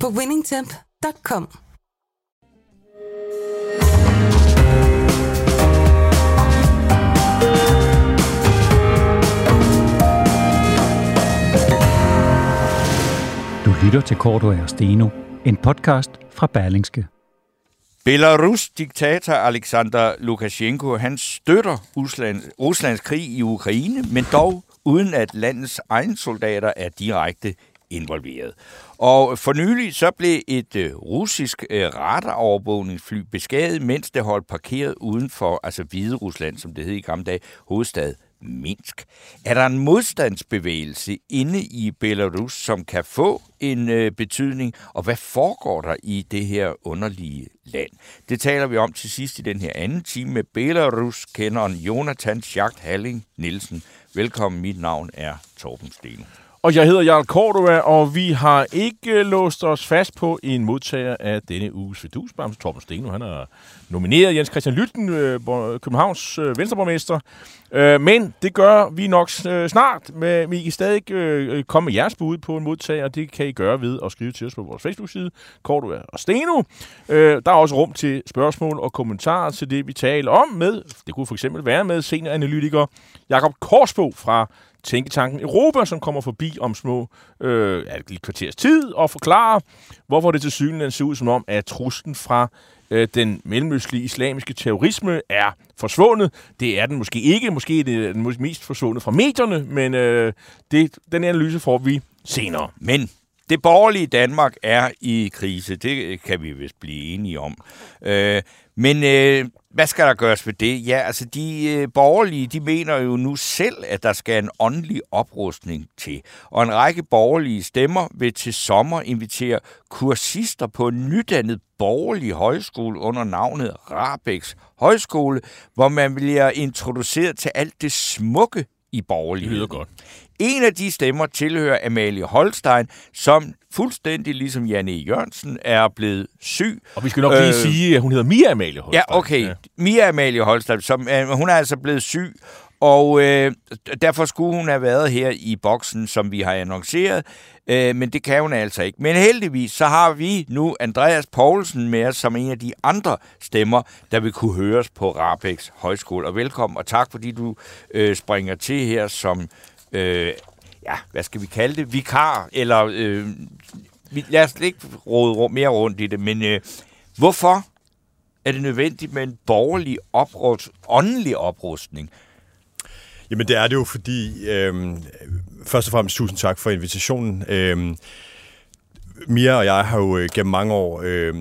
på winningtemp.com. Du lytter til Korto og Steno, en podcast fra Berlingske. Belarus diktator Alexander Lukashenko, han støtter Rusland, Ruslands krig i Ukraine, men dog uden at landets egne soldater er direkte involveret. Og for nylig så blev et øh, russisk øh, radarovervågningsfly beskadiget, mens det holdt parkeret uden for altså Hvide Rusland, som det hed i gamle dage, hovedstad Minsk. Er der en modstandsbevægelse inde i Belarus, som kan få en øh, betydning, og hvad foregår der i det her underlige land? Det taler vi om til sidst i den her anden time med Belarus-kenderen Jonathan Schacht Halling Nielsen. Velkommen, mit navn er Torben Steno. Og jeg hedder Jarl Cordova, og vi har ikke låst os fast på en modtager af denne uges Fedusbams. Torben Steno, han har nomineret Jens Christian Lytten, øh, Københavns øh, venstreborgmester. Øh, men det gør vi nok snart. Men vi kan stadig komme med jeres bud på en modtager, det kan I gøre ved at skrive til os på vores Facebook-side, Cordova og Steno. Der er også rum til spørgsmål og kommentarer til det, vi taler om med. Det kunne for eksempel være med senioranalytiker Jakob Korsbo fra Tænketanken Europa, som kommer forbi om små øh, et kvarters tid og forklarer, hvorfor det til synligheden ser ud som om, at truslen fra øh, den mellemøstlige islamiske terrorisme er forsvundet. Det er den måske ikke. Måske er det den mest forsvundet fra medierne, men øh, det, den analyse får vi senere. Men det borgerlige Danmark er i krise. Det kan vi vist blive enige om. Øh, men øh, hvad skal der gøres ved det? Ja, altså de øh, borgerlige, de mener jo nu selv, at der skal en åndelig oprustning til. Og en række borgerlige stemmer vil til sommer invitere kursister på en nydannet borgerlig højskole under navnet Rabex Højskole, hvor man bliver introduceret til alt det smukke i borgerlighed. Det lyder godt. En af de stemmer tilhører Amalie Holstein, som fuldstændig ligesom Janne Jørgensen er blevet syg. Og vi skal nok lige øh, sige, at hun hedder Mia Amalie Holstein. Ja, okay. Ja. Mia Amalie Holstein, som, øh, hun er altså blevet syg, og øh, derfor skulle hun have været her i boksen, som vi har annonceret, øh, men det kan hun altså ikke. Men heldigvis så har vi nu Andreas Poulsen med os som en af de andre stemmer, der vil kunne høres på Rapex Højskole. Og velkommen, og tak fordi du øh, springer til her som øh, ja, hvad skal vi kalde det, vikar, eller øh, lad os ikke råde mere rundt i det, men øh, hvorfor er det nødvendigt med en borgerlig oprust, åndelig oprustning? Jamen det er det jo, fordi øh, først og fremmest tusind tak for invitationen. Øh, Mia og jeg har jo øh, gennem mange år øh,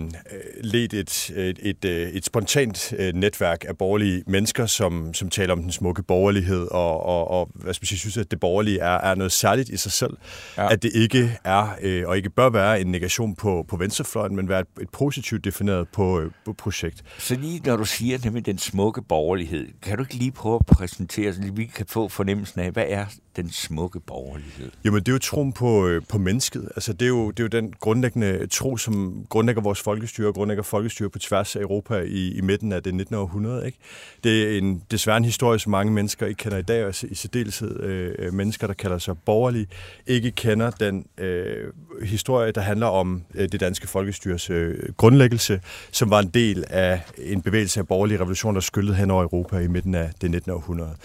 ledt et, et, et, øh, et spontant øh, netværk af borgerlige mennesker, som, som taler om den smukke borgerlighed, og, og, og hvad skal man sige, synes, at det borgerlige er, er noget særligt i sig selv. Ja. At det ikke er, øh, og ikke bør være en negation på, på venstrefløjen, men være et, et positivt defineret på, på projekt. Så lige når du siger det med den smukke borgerlighed, kan du ikke lige prøve at præsentere, så vi kan få fornemmelsen af, hvad er den smukke borgerlighed? Jamen, det er jo troen på, øh, på mennesket. Altså, det er jo, det er jo den grundlæggende tro, som grundlægger vores folkestyre, grundlægger folkestyre på tværs af Europa i, i midten af det 19. århundrede. Ikke? Det er en, desværre en historie, som mange mennesker ikke kender i dag, og i særdeleshed øh, mennesker, der kalder sig borgerlige, ikke kender den øh, historie, der handler om øh, det danske folkestyres øh, grundlæggelse, som var en del af en bevægelse af borgerlige revolution, der skyllede hen over Europa i midten af det 19. århundrede.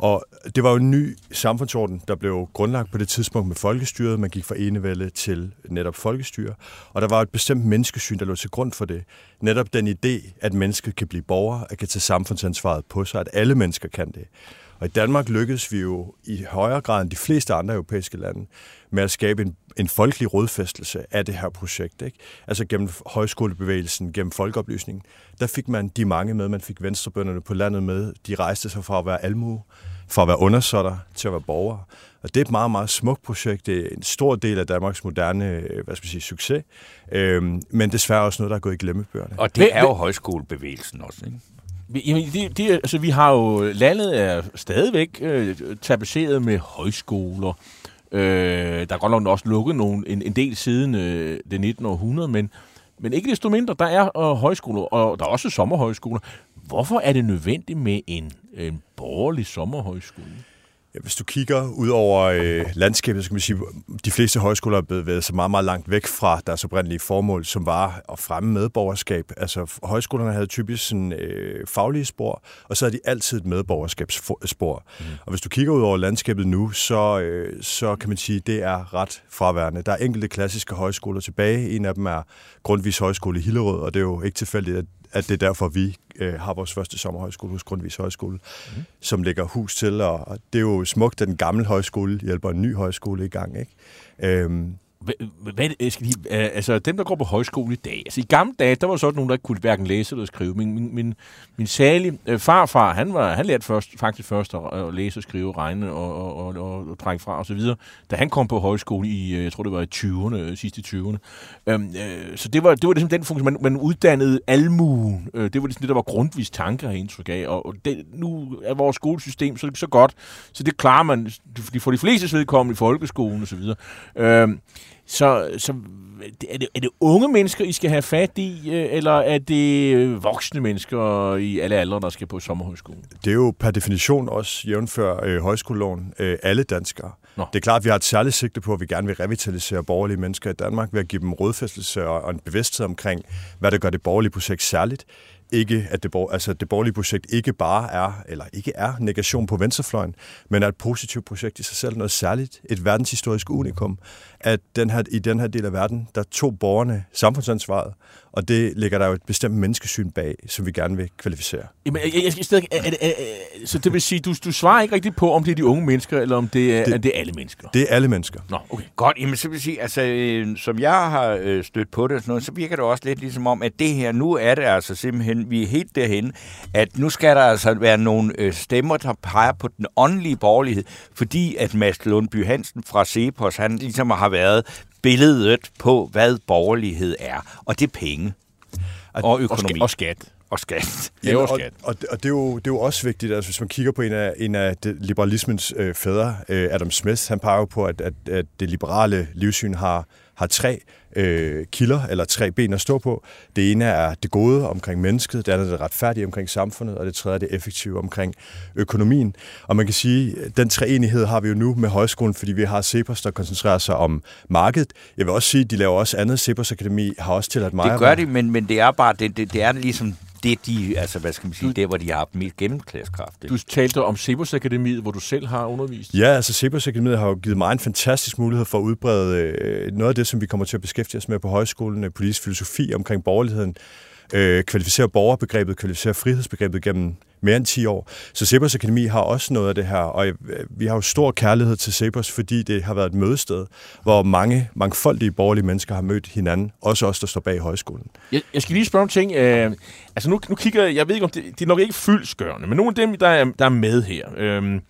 Og det var jo en ny samfundsorden, der blev grundlagt på det tidspunkt med folkestyret. Man gik fra enevælde til netop folkestyre. Og der var et bestemt menneskesyn, der lå til grund for det. Netop den idé, at mennesket kan blive borger, at kan tage samfundsansvaret på sig, at alle mennesker kan det. Og i Danmark lykkedes vi jo i højere grad end de fleste andre europæiske lande med at skabe en, en folkelig rådfæstelse af det her projekt. Ikke? Altså gennem højskolebevægelsen, gennem folkeoplysningen, der fik man de mange med, man fik venstrebønderne på landet med. De rejste sig fra at være almue, fra at være undersåtter til at være borgere. Og det er et meget, meget smukt projekt. Det er en stor del af Danmarks moderne øh, hvad skal man sige, succes. Øhm, men desværre også noget, der er gået i glemmebøgerne. Og det er jo højskolebevægelsen også, ikke? Jamen, det, det, altså, vi har jo, landet er stadigvæk øh, tapetseret med højskoler. Øh, der er godt nok også lukket nogle, en, en del siden øh, det 19. århundrede, men, men ikke desto mindre, der er øh, højskoler, og der er også sommerhøjskoler. Hvorfor er det nødvendigt med en, en borgerlig sommerhøjskole? Ja, hvis du kigger ud over øh, landskabet, så kan man sige, at de fleste højskoler er bevæget sig meget, meget langt væk fra deres oprindelige formål, som var at fremme medborgerskab. Altså, højskolerne havde typisk sådan, øh, faglige spor, og så havde de altid et medborgerskabsspor. Mm. Og hvis du kigger ud over landskabet nu, så, øh, så kan man sige, at det er ret fraværende. Der er enkelte klassiske højskoler tilbage. En af dem er Grundvis Højskole i Hillerød, og det er jo ikke tilfældigt, at at det er derfor, vi øh, har vores første sommerhøjskole hos Grundvis Højskole, mm. som lægger hus til, og, det er jo smukt, at den gamle højskole hjælper en ny højskole i gang. Ikke? Øhm, hvad, skal de, øh, altså dem, der går på højskole i dag, altså i gamle dage, der var sådan nogen, der ikke kunne hverken læse eller skrive. Min, min, min, min særlige øh, farfar, han, var, han lærte først, faktisk først at, at læse og skrive, regne og, og, og, og, og trække fra osv., da han kom på højskole i, øh, jeg tror det var i 20'erne, øh, sidste 20'erne. Øhm, øh, så det var, det var ligesom den funktion, man, man uddannede almuen. Øh, det var ligesom det, der var grundvis tanker og indtryk af. Og og det, nu er vores skolesystem så, så godt, så det klarer man for de fleste vedkommende i folkeskolen osv. Øhm, så, så er, det, er det unge mennesker, I skal have fat i, øh, eller er det voksne mennesker i alle aldre, der skal på sommerhøjskole? Det er jo per definition også jævnfør øh, højskoleloven øh, alle danskere. Nå. Det er klart, at vi har et særligt sigte på, at vi gerne vil revitalisere borgerlige mennesker i Danmark ved at give dem rådfæstelse og en bevidsthed omkring, hvad der gør det borgerlige projekt særligt ikke, at det, altså det borgerlige projekt ikke bare er, eller ikke er negation på venstrefløjen, men er et positivt projekt i sig selv, noget særligt, et verdenshistorisk unikum, at den her, i den her del af verden, der tog borgerne samfundsansvaret, og det ligger der jo et bestemt menneskesyn bag, som vi gerne vil kvalificere. Jamen, jeg, jeg, jeg, stadig, er, er, er, så det vil sige, du, du svarer ikke rigtigt på, om det er de unge mennesker, eller om det er, det, er det alle mennesker? Det er alle mennesker. Nå, okay. Godt, jamen så vil sige, altså, øh, som jeg har øh, stødt på det, sådan noget, så virker det også lidt ligesom om, at det her, nu er det altså simpelthen, vi er helt derhen, at nu skal der altså være nogle øh, stemmer, der peger på den åndelige borgerlighed, fordi at Mads Lundby Hansen fra Cepos, han ligesom har været billedet på, hvad borgerlighed er. Og det er penge. Og økonomi. Og skat. Og skat. Ja, og, og, og, og det, er jo, det er jo også vigtigt, altså hvis man kigger på en af, en af det, liberalismens øh, fædre, øh, Adam Smith, han peger jo på, at, at, at det liberale livssyn har, har tre øh, kilder, eller tre ben at stå på. Det ene er det gode omkring mennesket, det andet er det retfærdige omkring samfundet, og det tredje er det effektive omkring økonomien. Og man kan sige, at den treenighed har vi jo nu med højskolen, fordi vi har Cepos, der koncentrerer sig om markedet. Jeg vil også sige, at de laver også andet. Cepos Akademi har også til at mig. Det gør de, men, men det er bare, det, det, det er ligesom det de, altså hvad skal man sige, det hvor de har haft mest gennemklasskraft. Du talte om Cepos Akademiet, hvor du selv har undervist. Ja, altså Cepos Akademiet har jo givet mig en fantastisk mulighed for at udbrede øh, noget af det, som vi kommer til at beskæftige os med på højskolen, øh, politisk filosofi omkring borgerligheden, øh, kvalificere borgerbegrebet, kvalificere frihedsbegrebet gennem mere end 10 år. Så Cepos Akademi har også noget af det her, og øh, vi har jo stor kærlighed til Cepos, fordi det har været et mødested, hvor mange mangfoldige borgerlige mennesker har mødt hinanden, også os, der står bag højskolen. Jeg, jeg skal lige spørge om ting. Øh, altså nu, nu kigger jeg, jeg ved ikke om det, det er nok ikke fyldskørende, men nogle af dem, der er, der er med her, Øh,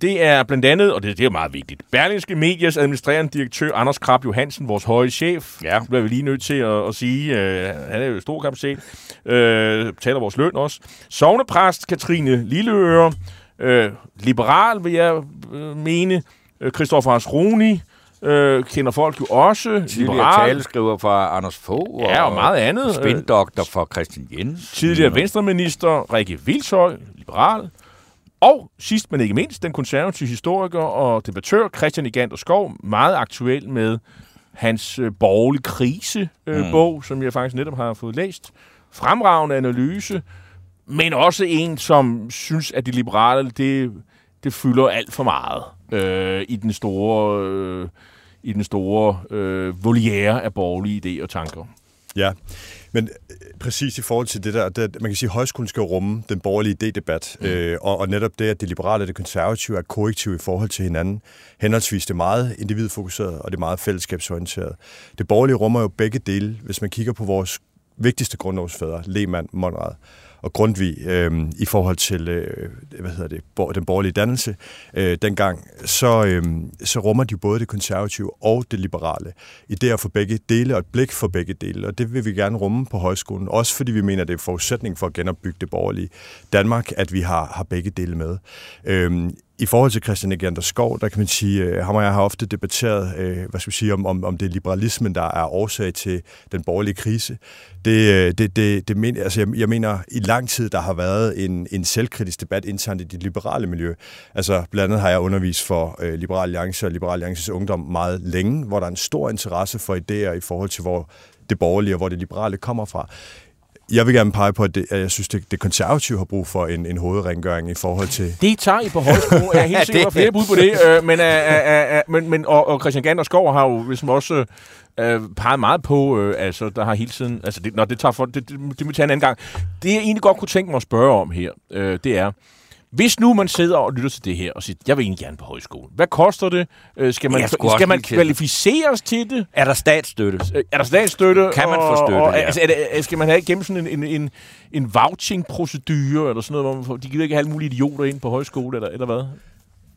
det er blandt andet, og det, det er meget vigtigt, Berlingske Medias administrerende direktør Anders Krab Johansen, vores høje chef, ja, bliver vi lige nødt til at, at sige, uh, han er jo stor kapacitet, uh, taler vores løn også. Sovnepræst Katrine Lilleøre, uh, liberal vil jeg uh, mene, uh, Christoffer Asroni, øh, kender folk jo også. Tidligere taleskriver fra Anders Fogh. Ja, og, og meget andet. Spindoktor for Christian Jens. Tidligere venstreminister Rikke Vilshøj, liberal. Og sidst men ikke mindst, den konservative historiker og debattør Christian Igander Skov, meget aktuel med hans øh, borgerlige krise-bog, mm. som jeg faktisk netop har fået læst. Fremragende analyse, men også en, som synes, at de liberale, det, det fylder alt for meget øh, i den store, øh, i den store øh, voliere af borgerlige idéer og tanker. Ja, men præcis i forhold til det der, det, man kan sige, at højskolen skal rumme den borgerlige idédebat, mm. øh, og, og netop det, at det liberale og det konservative er korrektiv i forhold til hinanden. Henholdsvis det meget individfokuseret og det meget fællesskabsorienteret. Det borgerlige rummer jo begge dele, hvis man kigger på vores vigtigste grundlovsfædre, Lehmann, Monrad og Grundtvig øh, i forhold til øh, hvad hedder det, den borgerlige dannelse øh, dengang, så, øh, så rummer de både det konservative og det liberale. i det at for begge dele og et blik for begge dele, og det vil vi gerne rumme på højskolen. Også fordi vi mener, det er forudsætning for at genopbygge det borgerlige Danmark, at vi har, har begge dele med. Øh, i forhold til Christian Egander Skov, der kan man sige, at ham og jeg har ofte debatteret, øh, hvad skal vi sige, om, om, om det er liberalismen, der er årsag til den borgerlige krise. Det, øh, det, det, det men, altså jeg, jeg mener, i lang tid, der har været en, en selvkritisk debat internt i det liberale miljø. Altså blandt andet har jeg undervist for øh, Liberal Alliance og Liberal Alliances Ungdom meget længe, hvor der er en stor interesse for idéer i forhold til, hvor det borgerlige og hvor det liberale kommer fra jeg vil gerne pege på, at, det, at jeg synes, det, det konservative har brug for en, en hovedrengøring i forhold til... Det tager I på højskole. Jeg er helt sikker på flere bud på det. Øh, men, øh, øh, men, men, og, og Christian Gander Skov har jo ligesom også øh, peget meget på, øh, altså der har hele tiden... Altså det, når det tager for, det, det, det, det vil tage en anden gang. Det jeg egentlig godt kunne tænke mig at spørge om her, øh, det er, hvis nu man sidder og lytter til det her og siger, jeg vil egentlig gerne på højskole. Hvad koster det? Øh, skal man, skal man kvalificeres til det? Er der statsstøtte? Øh, er der statsstøtte? Kan man få støtte, og, og, ja. altså, er det, Skal man have igennem sådan en, en, en, en vouching-procedure, eller sådan noget, hvor man, de gider ikke have alle mulige idioter ind på højskole, eller, eller hvad?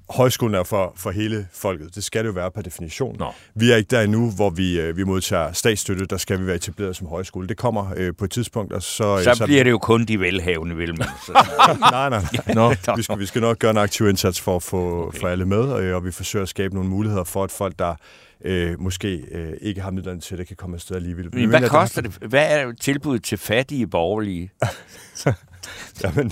Højskolen er for, for hele folket. Det skal det jo være per definition. Nå. Vi er ikke der endnu, hvor vi, øh, vi modtager statsstøtte. Der skal vi være etableret som højskole. Det kommer øh, på et tidspunkt. Og så, så, så bliver det jo kun de velhavende, vil man. nej, nej. Nå, vi, skal, vi skal nok gøre en aktiv indsats for at få okay. for alle med, og, og vi forsøger at skabe nogle muligheder for, at folk, der øh, måske øh, ikke har midlerne til det, kan komme afsted alligevel. Men hvad koster det? Hvad er tilbuddet til fattige borgerlige? Jamen,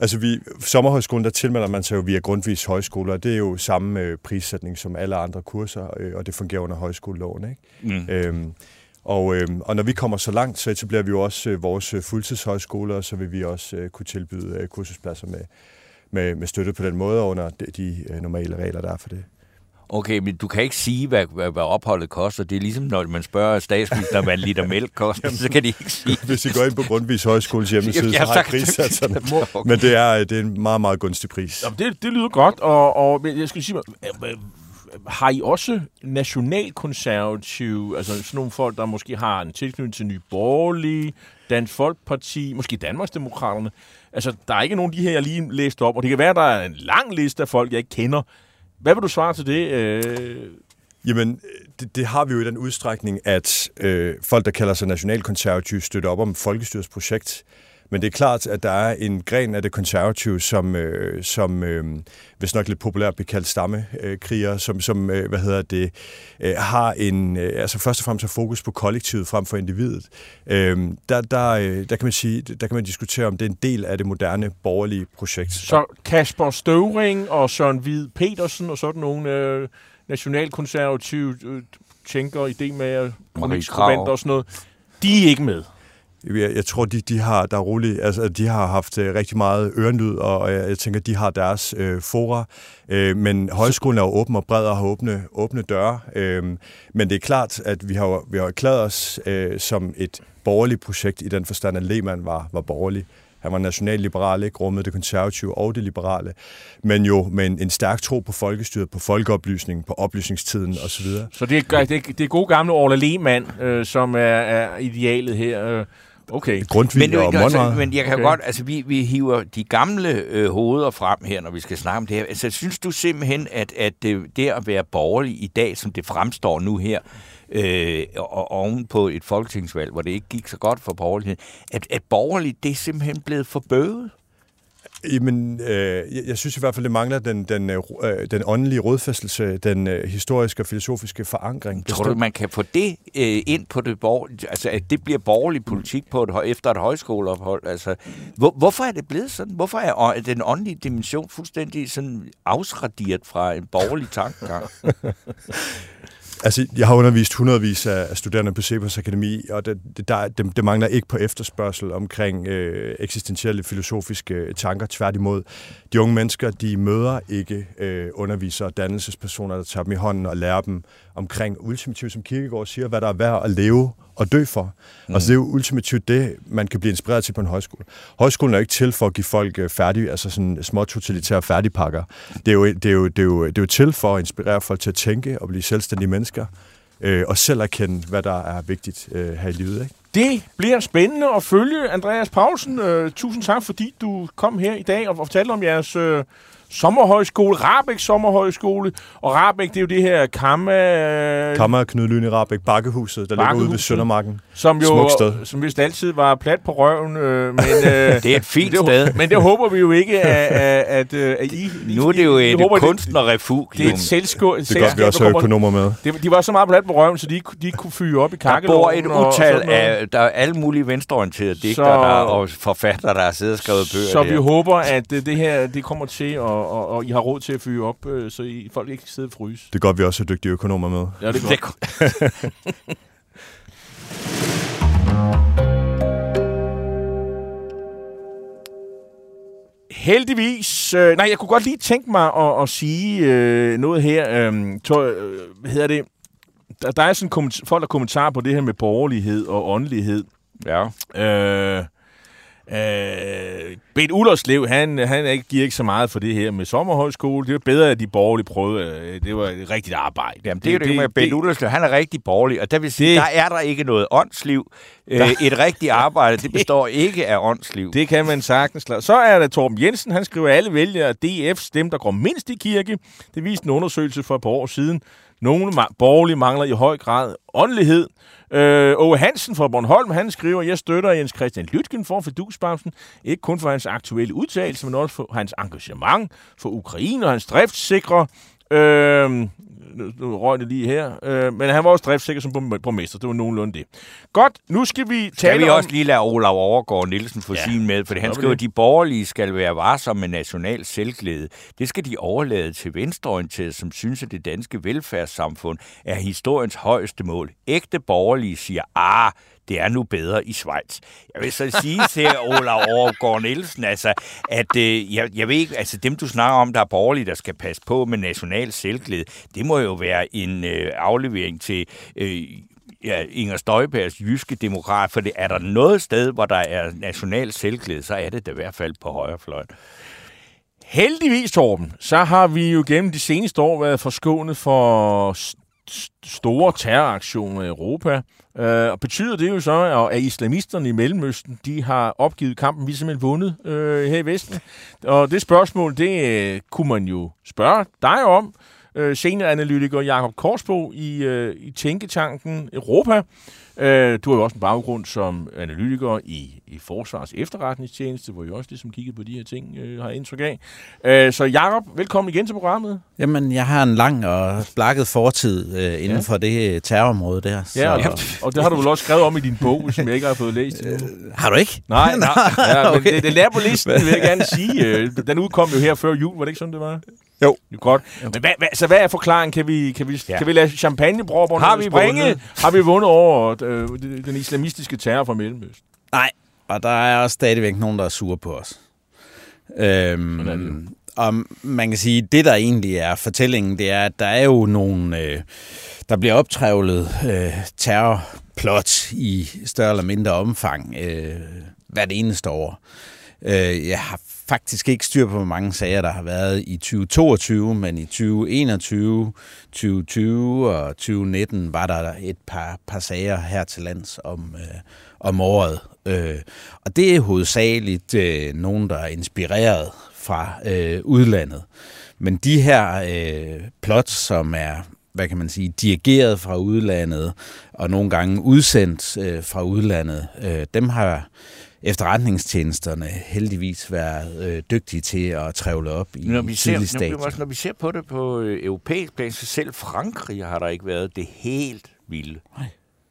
Altså, vi, sommerhøjskolen, der tilmelder man sig jo via Grundtvigs højskoler, og det er jo samme øh, prissætning som alle andre kurser, øh, og det fungerer under højskoleloven, ikke? Mm. Øhm, og, øh, og når vi kommer så langt, så etablerer vi jo også øh, vores øh, fuldtidshøjskoler, og så vil vi også øh, kunne tilbyde øh, kursuspladser med, med, med støtte på den måde, under de, de øh, normale regler, der er for det. Okay, men du kan ikke sige, hvad, hvad, hvad opholdet koster. Det er ligesom, når man spørger statsministeren, hvad en liter mælk koster, Jamen, så kan de ikke sige Hvis I går ind på Grundvis Højskoles hjemmeside, så har prissatserne. Okay. Men det er, det er en meget, meget gunstig pris. Jamen, det, det lyder godt, og, og jeg skal sige, har I også nationalkonservative, altså sådan nogle folk, der måske har en tilknytning til Nye Borgerlige, Dansk Folkeparti, måske Danmarksdemokraterne? Altså, der er ikke nogen af de her, jeg lige læste op, og det kan være, der er en lang liste af folk, jeg ikke kender, hvad vil du svare til det? Øh... Jamen, det, det har vi jo i den udstrækning, at øh, folk, der kalder sig nationalkonservative, støtter op om Folkestyrets projekt. Men det er klart, at der er en gren af det konservative, som, øh, som øh, hvis nok lidt populært bliver kaldt stammekriger, som, som øh, hvad hedder det, øh, har en, øh, altså først og fremmest har fokus på kollektivet frem for individet. Øh, der, der, øh, der, kan man sige, der kan man diskutere, om det er en del af det moderne borgerlige projekt. Så Kasper Støvring og Søren Hvid Petersen og sådan nogle øh, nationalkonservative øh, tænker, idé med og sådan noget, de er ikke med. Jeg, jeg tror, de, de har, der er roligt, altså, de har haft øh, rigtig meget ørenlyd, og jeg, jeg tænker, de har deres øh, fora. Øh, men højskolen er jo åben og bred og har åbne, åbne døre. Øh, men det er klart, at vi har, vi har erklæret os øh, som et borgerligt projekt i den forstand, at Lehmann var, var borgerlig. Han var nationalliberal, ikke rummet det konservative og det liberale, men jo med en, en stærk tro på folkestyret, på folkeoplysning, på oplysningstiden osv. Så det er, det, er, det er gode gamle Orla Lehmann, øh, som er, er idealet her. Øh. Okay. Grundtvig men, og altså, men jeg kan okay. godt, altså vi, vi hiver de gamle øh, hoveder frem her, når vi skal snakke om det her. Altså synes du simpelthen, at, at det, det at være borgerlig i dag, som det fremstår nu her, øh, og oven på et folketingsvalg, hvor det ikke gik så godt for borgerligheden, at, at borgerligt, det er simpelthen blevet forbøvet? Jamen, øh, jeg, jeg synes i hvert fald, det mangler den, den, øh, den åndelige rådfæstelse, den øh, historiske og filosofiske forankring. Tror du, man kan få det øh, ind på det borgerlige, altså at det bliver borgerlig politik på et, efter et højskoleophold? Altså, hvor, hvorfor er det blevet sådan? Hvorfor er den åndelige dimension fuldstændig sådan afsraderet fra en borgerlig tankegang? Altså, jeg har undervist hundredvis af studerende på Cepos Akademi, og det, det, der, det, det mangler ikke på efterspørgsel omkring øh, eksistentielle filosofiske øh, tanker. Tværtimod, de unge mennesker, de møder ikke øh, undervisere og dannelsespersoner, der tager dem i hånden og lærer dem omkring ultimativt, som Kirkegaard siger, hvad der er værd at leve og dø for. Mm. Altså det er jo ultimativt det, man kan blive inspireret til på en højskole. Højskolen er ikke til for at give folk øh, færdige, altså sådan små totalitære færdigpakker. Det er, jo, det, er jo, det, er jo, det er jo til for at inspirere folk til at tænke og blive selvstændige mennesker, øh, og selv erkende, hvad der er vigtigt øh, her i livet. Ikke? Det bliver spændende at følge. Andreas Paulsen, øh, tusind tak, fordi du kom her i dag og fortalte om jeres øh, sommerhøjskole, Rabeck Sommerhøjskole. Og Rabeck, det er jo det her kamma... Øh, Kammer Knud Lyne Rabeck, Bakkehuset, der ligger ude ved Bakkehuset. Søndermarken. som jo Smukt sted. som vist altid var plat på røven. Øh, men, øh, Det er et fint det, sted. Men det håber vi jo ikke, at, at, at, øh, at I... Nu er det jo I et håber, kunstnerrefugium. Det er et selskab, Det godt, vi også har økonomer med. Det, de var så meget plat på røven, så de, de kunne fyre op i Der kakkeloven. bor et og utal af, der er alle mulige venstreorienterede digter der, og forfattere, der har siddet og skrevet bøger Så vi der. håber, at øh, det her det kommer til, og, og, og I har råd til at fyre op, øh, så I, folk ikke kan sidde og fryse. Det er godt, vi også har dygtige økonomer med. Ja, det er godt. Heldigvis. Øh, nej, jeg kunne godt lige tænke mig at, at sige øh, noget her. Øh, to, øh, hvad hedder det? Der, der er sådan folk, der kommentarer på det her med borgerlighed og åndelighed. Ja. Øh, øh, Bent Ullerslev, han, han er ikke, giver ikke så meget for det her med sommerhøjskole. Det er bedre, at de borgerlige prøvede. øh, Det var et rigtigt arbejde. Jamen, det er jo det, det med Bent Udderslev. Han er rigtig borgerlig, og der vil sige, Det- der er der ikke noget åndsliv. Øh, et rigtigt arbejde, det består ikke af åndsliv. Det kan man sagtens klare. Så er der Torben Jensen. Han skriver, at alle vælgere DF's dem, der går mindst i kirke. Det viste en undersøgelse for et par år siden. Nogle borgerlige mangler i høj grad åndelighed. Øh, Ove Hansen fra Bornholm, han skriver, jeg støtter Jens Christian Lytgen for Fidusbamsen, ikke kun for hans aktuelle udtalelse, men også for hans engagement for Ukraine og hans driftssikre. Øh, nu, nu røg det lige her. Øh, men han var også driftssikker som borg- borgmester. Det var nogenlunde det. Godt, nu skal vi tale Skal vi om... også lige lade Olav Overgaard Nielsen få Ja, sin med, fordi han skriver, at de borgerlige skal være varsomme med national selvglæde. Det skal de overlade til venstreorienterede, som synes, at det danske velfærdssamfund er historiens højeste mål. Ægte borgerlige siger, ah, det er nu bedre i Schweiz. Jeg vil så sige til Ola Overgaard Nielsen, altså, at øh, jeg, jeg ved ikke, altså dem du snakker om, der er borgerlige, der skal passe på med national selvglæde, det må jo være en øh, aflevering til øh, ja, Inger Støjbergs jyske demokrat, for det er der noget sted, hvor der er national selvglæde, så er det da i hvert fald på højrefløjen. Heldigvis, Torben, så har vi jo gennem de seneste år været forskånet for st- store terroraktioner i Europa. Øh, og betyder det jo så, at islamisterne i Mellemøsten, de har opgivet kampen, vi har simpelthen vundet øh, her i Vesten? Og det spørgsmål, det øh, kunne man jo spørge dig om. Øh, senioranalytiker Jakob Korsbo i, øh, i Tænketanken Europa. Øh, du har jo også en baggrund som analytiker i, i Forsvars efterretningstjeneste, hvor jeg også ligesom kiggede på de her ting, øh, har indtryk af. Øh, så Jakob, velkommen igen til programmet. Jamen, jeg har en lang og blakket fortid øh, inden Ja. for det øh, terrorområde der. Så, Ja, og, og det har du vel også skrevet om i din bog, som jeg ikke har fået læst endnu. Har du ikke? Nej, nej, ja, men okay. det, det er på listen, vil jeg gerne sige. Øh, Den udkom jo her før jul, var det ikke sådan, det var? Jo. Jo, godt. Men hvad, hvad, så hvad er forklaringen? Kan vi, kan vi, ja. Kan vi lade champagnebrødrene Har vi springe? vundet? Har vi vundet over øh, den islamistiske terror fra Mellemøsten? Nej, og der er også stadigvæk nogen, der er sure på os. Øhm, er det jo. og man kan sige, det der egentlig er fortællingen, det er, at der er jo nogle, øh, der bliver optrævlet øh, terrorplot i større eller mindre omfang øh, hvert eneste år. Øh, jeg har faktisk ikke styr på, hvor mange sager, der har været i 2022, men i 2021, 2020 og 2019 var der et par, par sager her til lands om, øh, om året. Øh, og det er hovedsageligt øh, nogen, der er inspireret fra øh, udlandet. Men de her øh, plots, som er hvad kan man sige, dirigeret fra udlandet, og nogle gange udsendt øh, fra udlandet, øh, dem har efterretningstjenesterne heldigvis været øh, dygtige til at trævle op i Når vi, ser, tidlig når, når vi ser på det på øh, europæisk plan, så selv Frankrig har der ikke været det helt vilde. Nej.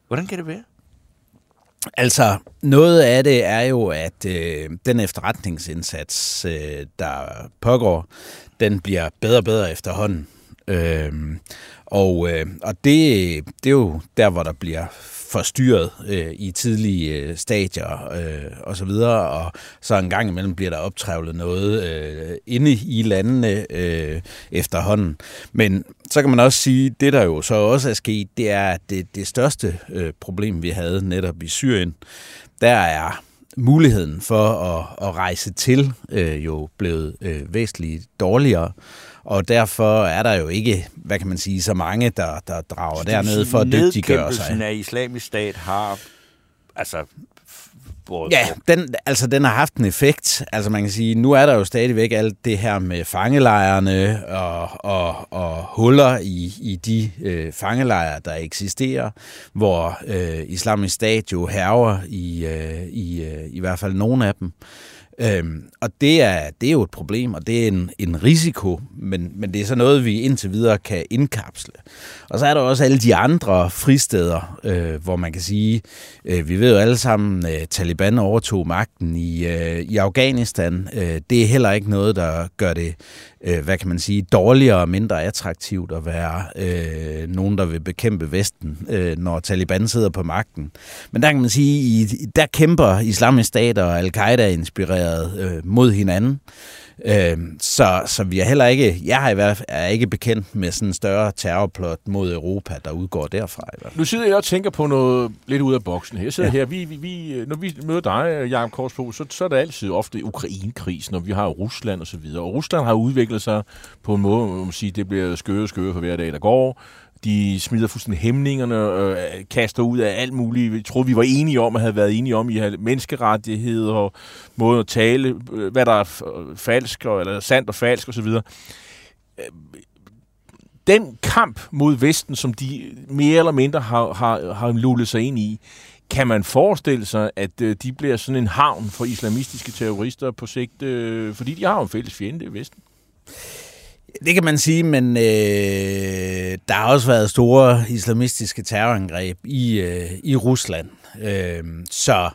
Hvordan kan det være? Altså, noget af det er jo, at øh, den efterretningsindsats, øh, der pågår, den bliver bedre og bedre efterhånden. Øh, og øh, og det, det er jo der, hvor der bliver forstyrret øh, i tidlige øh, stadier øh, og så videre, og så en gang imellem bliver der optrævlet noget øh, inde i landene øh, efterhånden. Men så kan man også sige, det der jo så også er sket, det er, at det, det største øh, problem, vi havde netop i Syrien, der er muligheden for at, at rejse til øh, jo blevet øh, væsentligt dårligere, og derfor er der jo ikke, hvad kan man sige, så mange, der, der drager dernede for at dygtiggøre sig. Af islamisk stat har altså. Ja, den, altså den har haft en effekt. Altså man kan sige, nu er der jo stadigvæk alt det her med fangelejrene og, og, og huller i, i de øh, fangelejre, der eksisterer, hvor øh, islamisk stat jo herver i, øh, i, øh, i hvert fald nogle af dem. Øhm, og det er, det er jo et problem, og det er en, en risiko, men, men det er så noget, vi indtil videre kan indkapsle. Og så er der også alle de andre fristeder, øh, hvor man kan sige, øh, vi ved jo alle sammen, at øh, Taliban overtog magten i, øh, i Afghanistan. Øh, det er heller ikke noget, der gør det øh, hvad kan man sige, dårligere og mindre attraktivt at være øh, nogen, der vil bekæmpe Vesten, øh, når Taliban sidder på magten. Men der kan man sige, i, der kæmper islamisk stat og al-Qaida inspireret øh, mod hinanden. Øh, så, så vi er heller ikke, jeg har i hvert fald, er ikke bekendt med sådan en større terrorplot mod Europa, der udgår derfra. I hvert fald. Nu sidder jeg og tænker på noget lidt ud af boksen her. Jeg sidder ja. her, vi, vi, vi, når vi møder dig, Jacob Korsbo, så, så er det altid ofte Ukraine-krisen, og vi har Rusland og så videre. Og Rusland har udviklet sig på en måde, man sige, det bliver skøre og skøre for hver dag, der går. De smider fuldstændig hæmningerne, øh, kaster ud af alt muligt. Jeg tror, vi var enige om, at havde været enige om i menneskerettigheder og måde at tale, øh, hvad der er falsk, eller sandt og falsk osv. Øh, den kamp mod Vesten, som de mere eller mindre har, har, har lullet sig ind i, kan man forestille sig, at øh, de bliver sådan en havn for islamistiske terrorister på sigt, øh, fordi de har jo en fælles fjende i Vesten? Det kan man sige, men øh, der har også været store islamistiske terrorangreb i, øh, i Rusland. Øh, så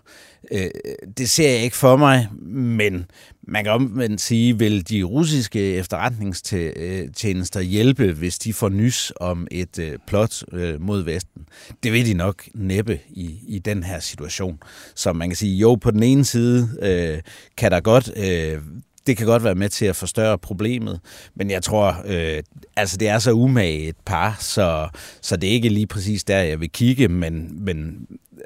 øh, det ser jeg ikke for mig, men man kan omvendt sige, vil de russiske efterretningstjenester hjælpe, hvis de får nys om et øh, plot øh, mod Vesten? Det vil de nok næppe i, i den her situation. Så man kan sige, jo, på den ene side øh, kan der godt øh, det kan godt være med til at forstørre problemet, men jeg tror, øh, altså det er så umage et par, så, så det er ikke lige præcis der, jeg vil kigge, men, men øh,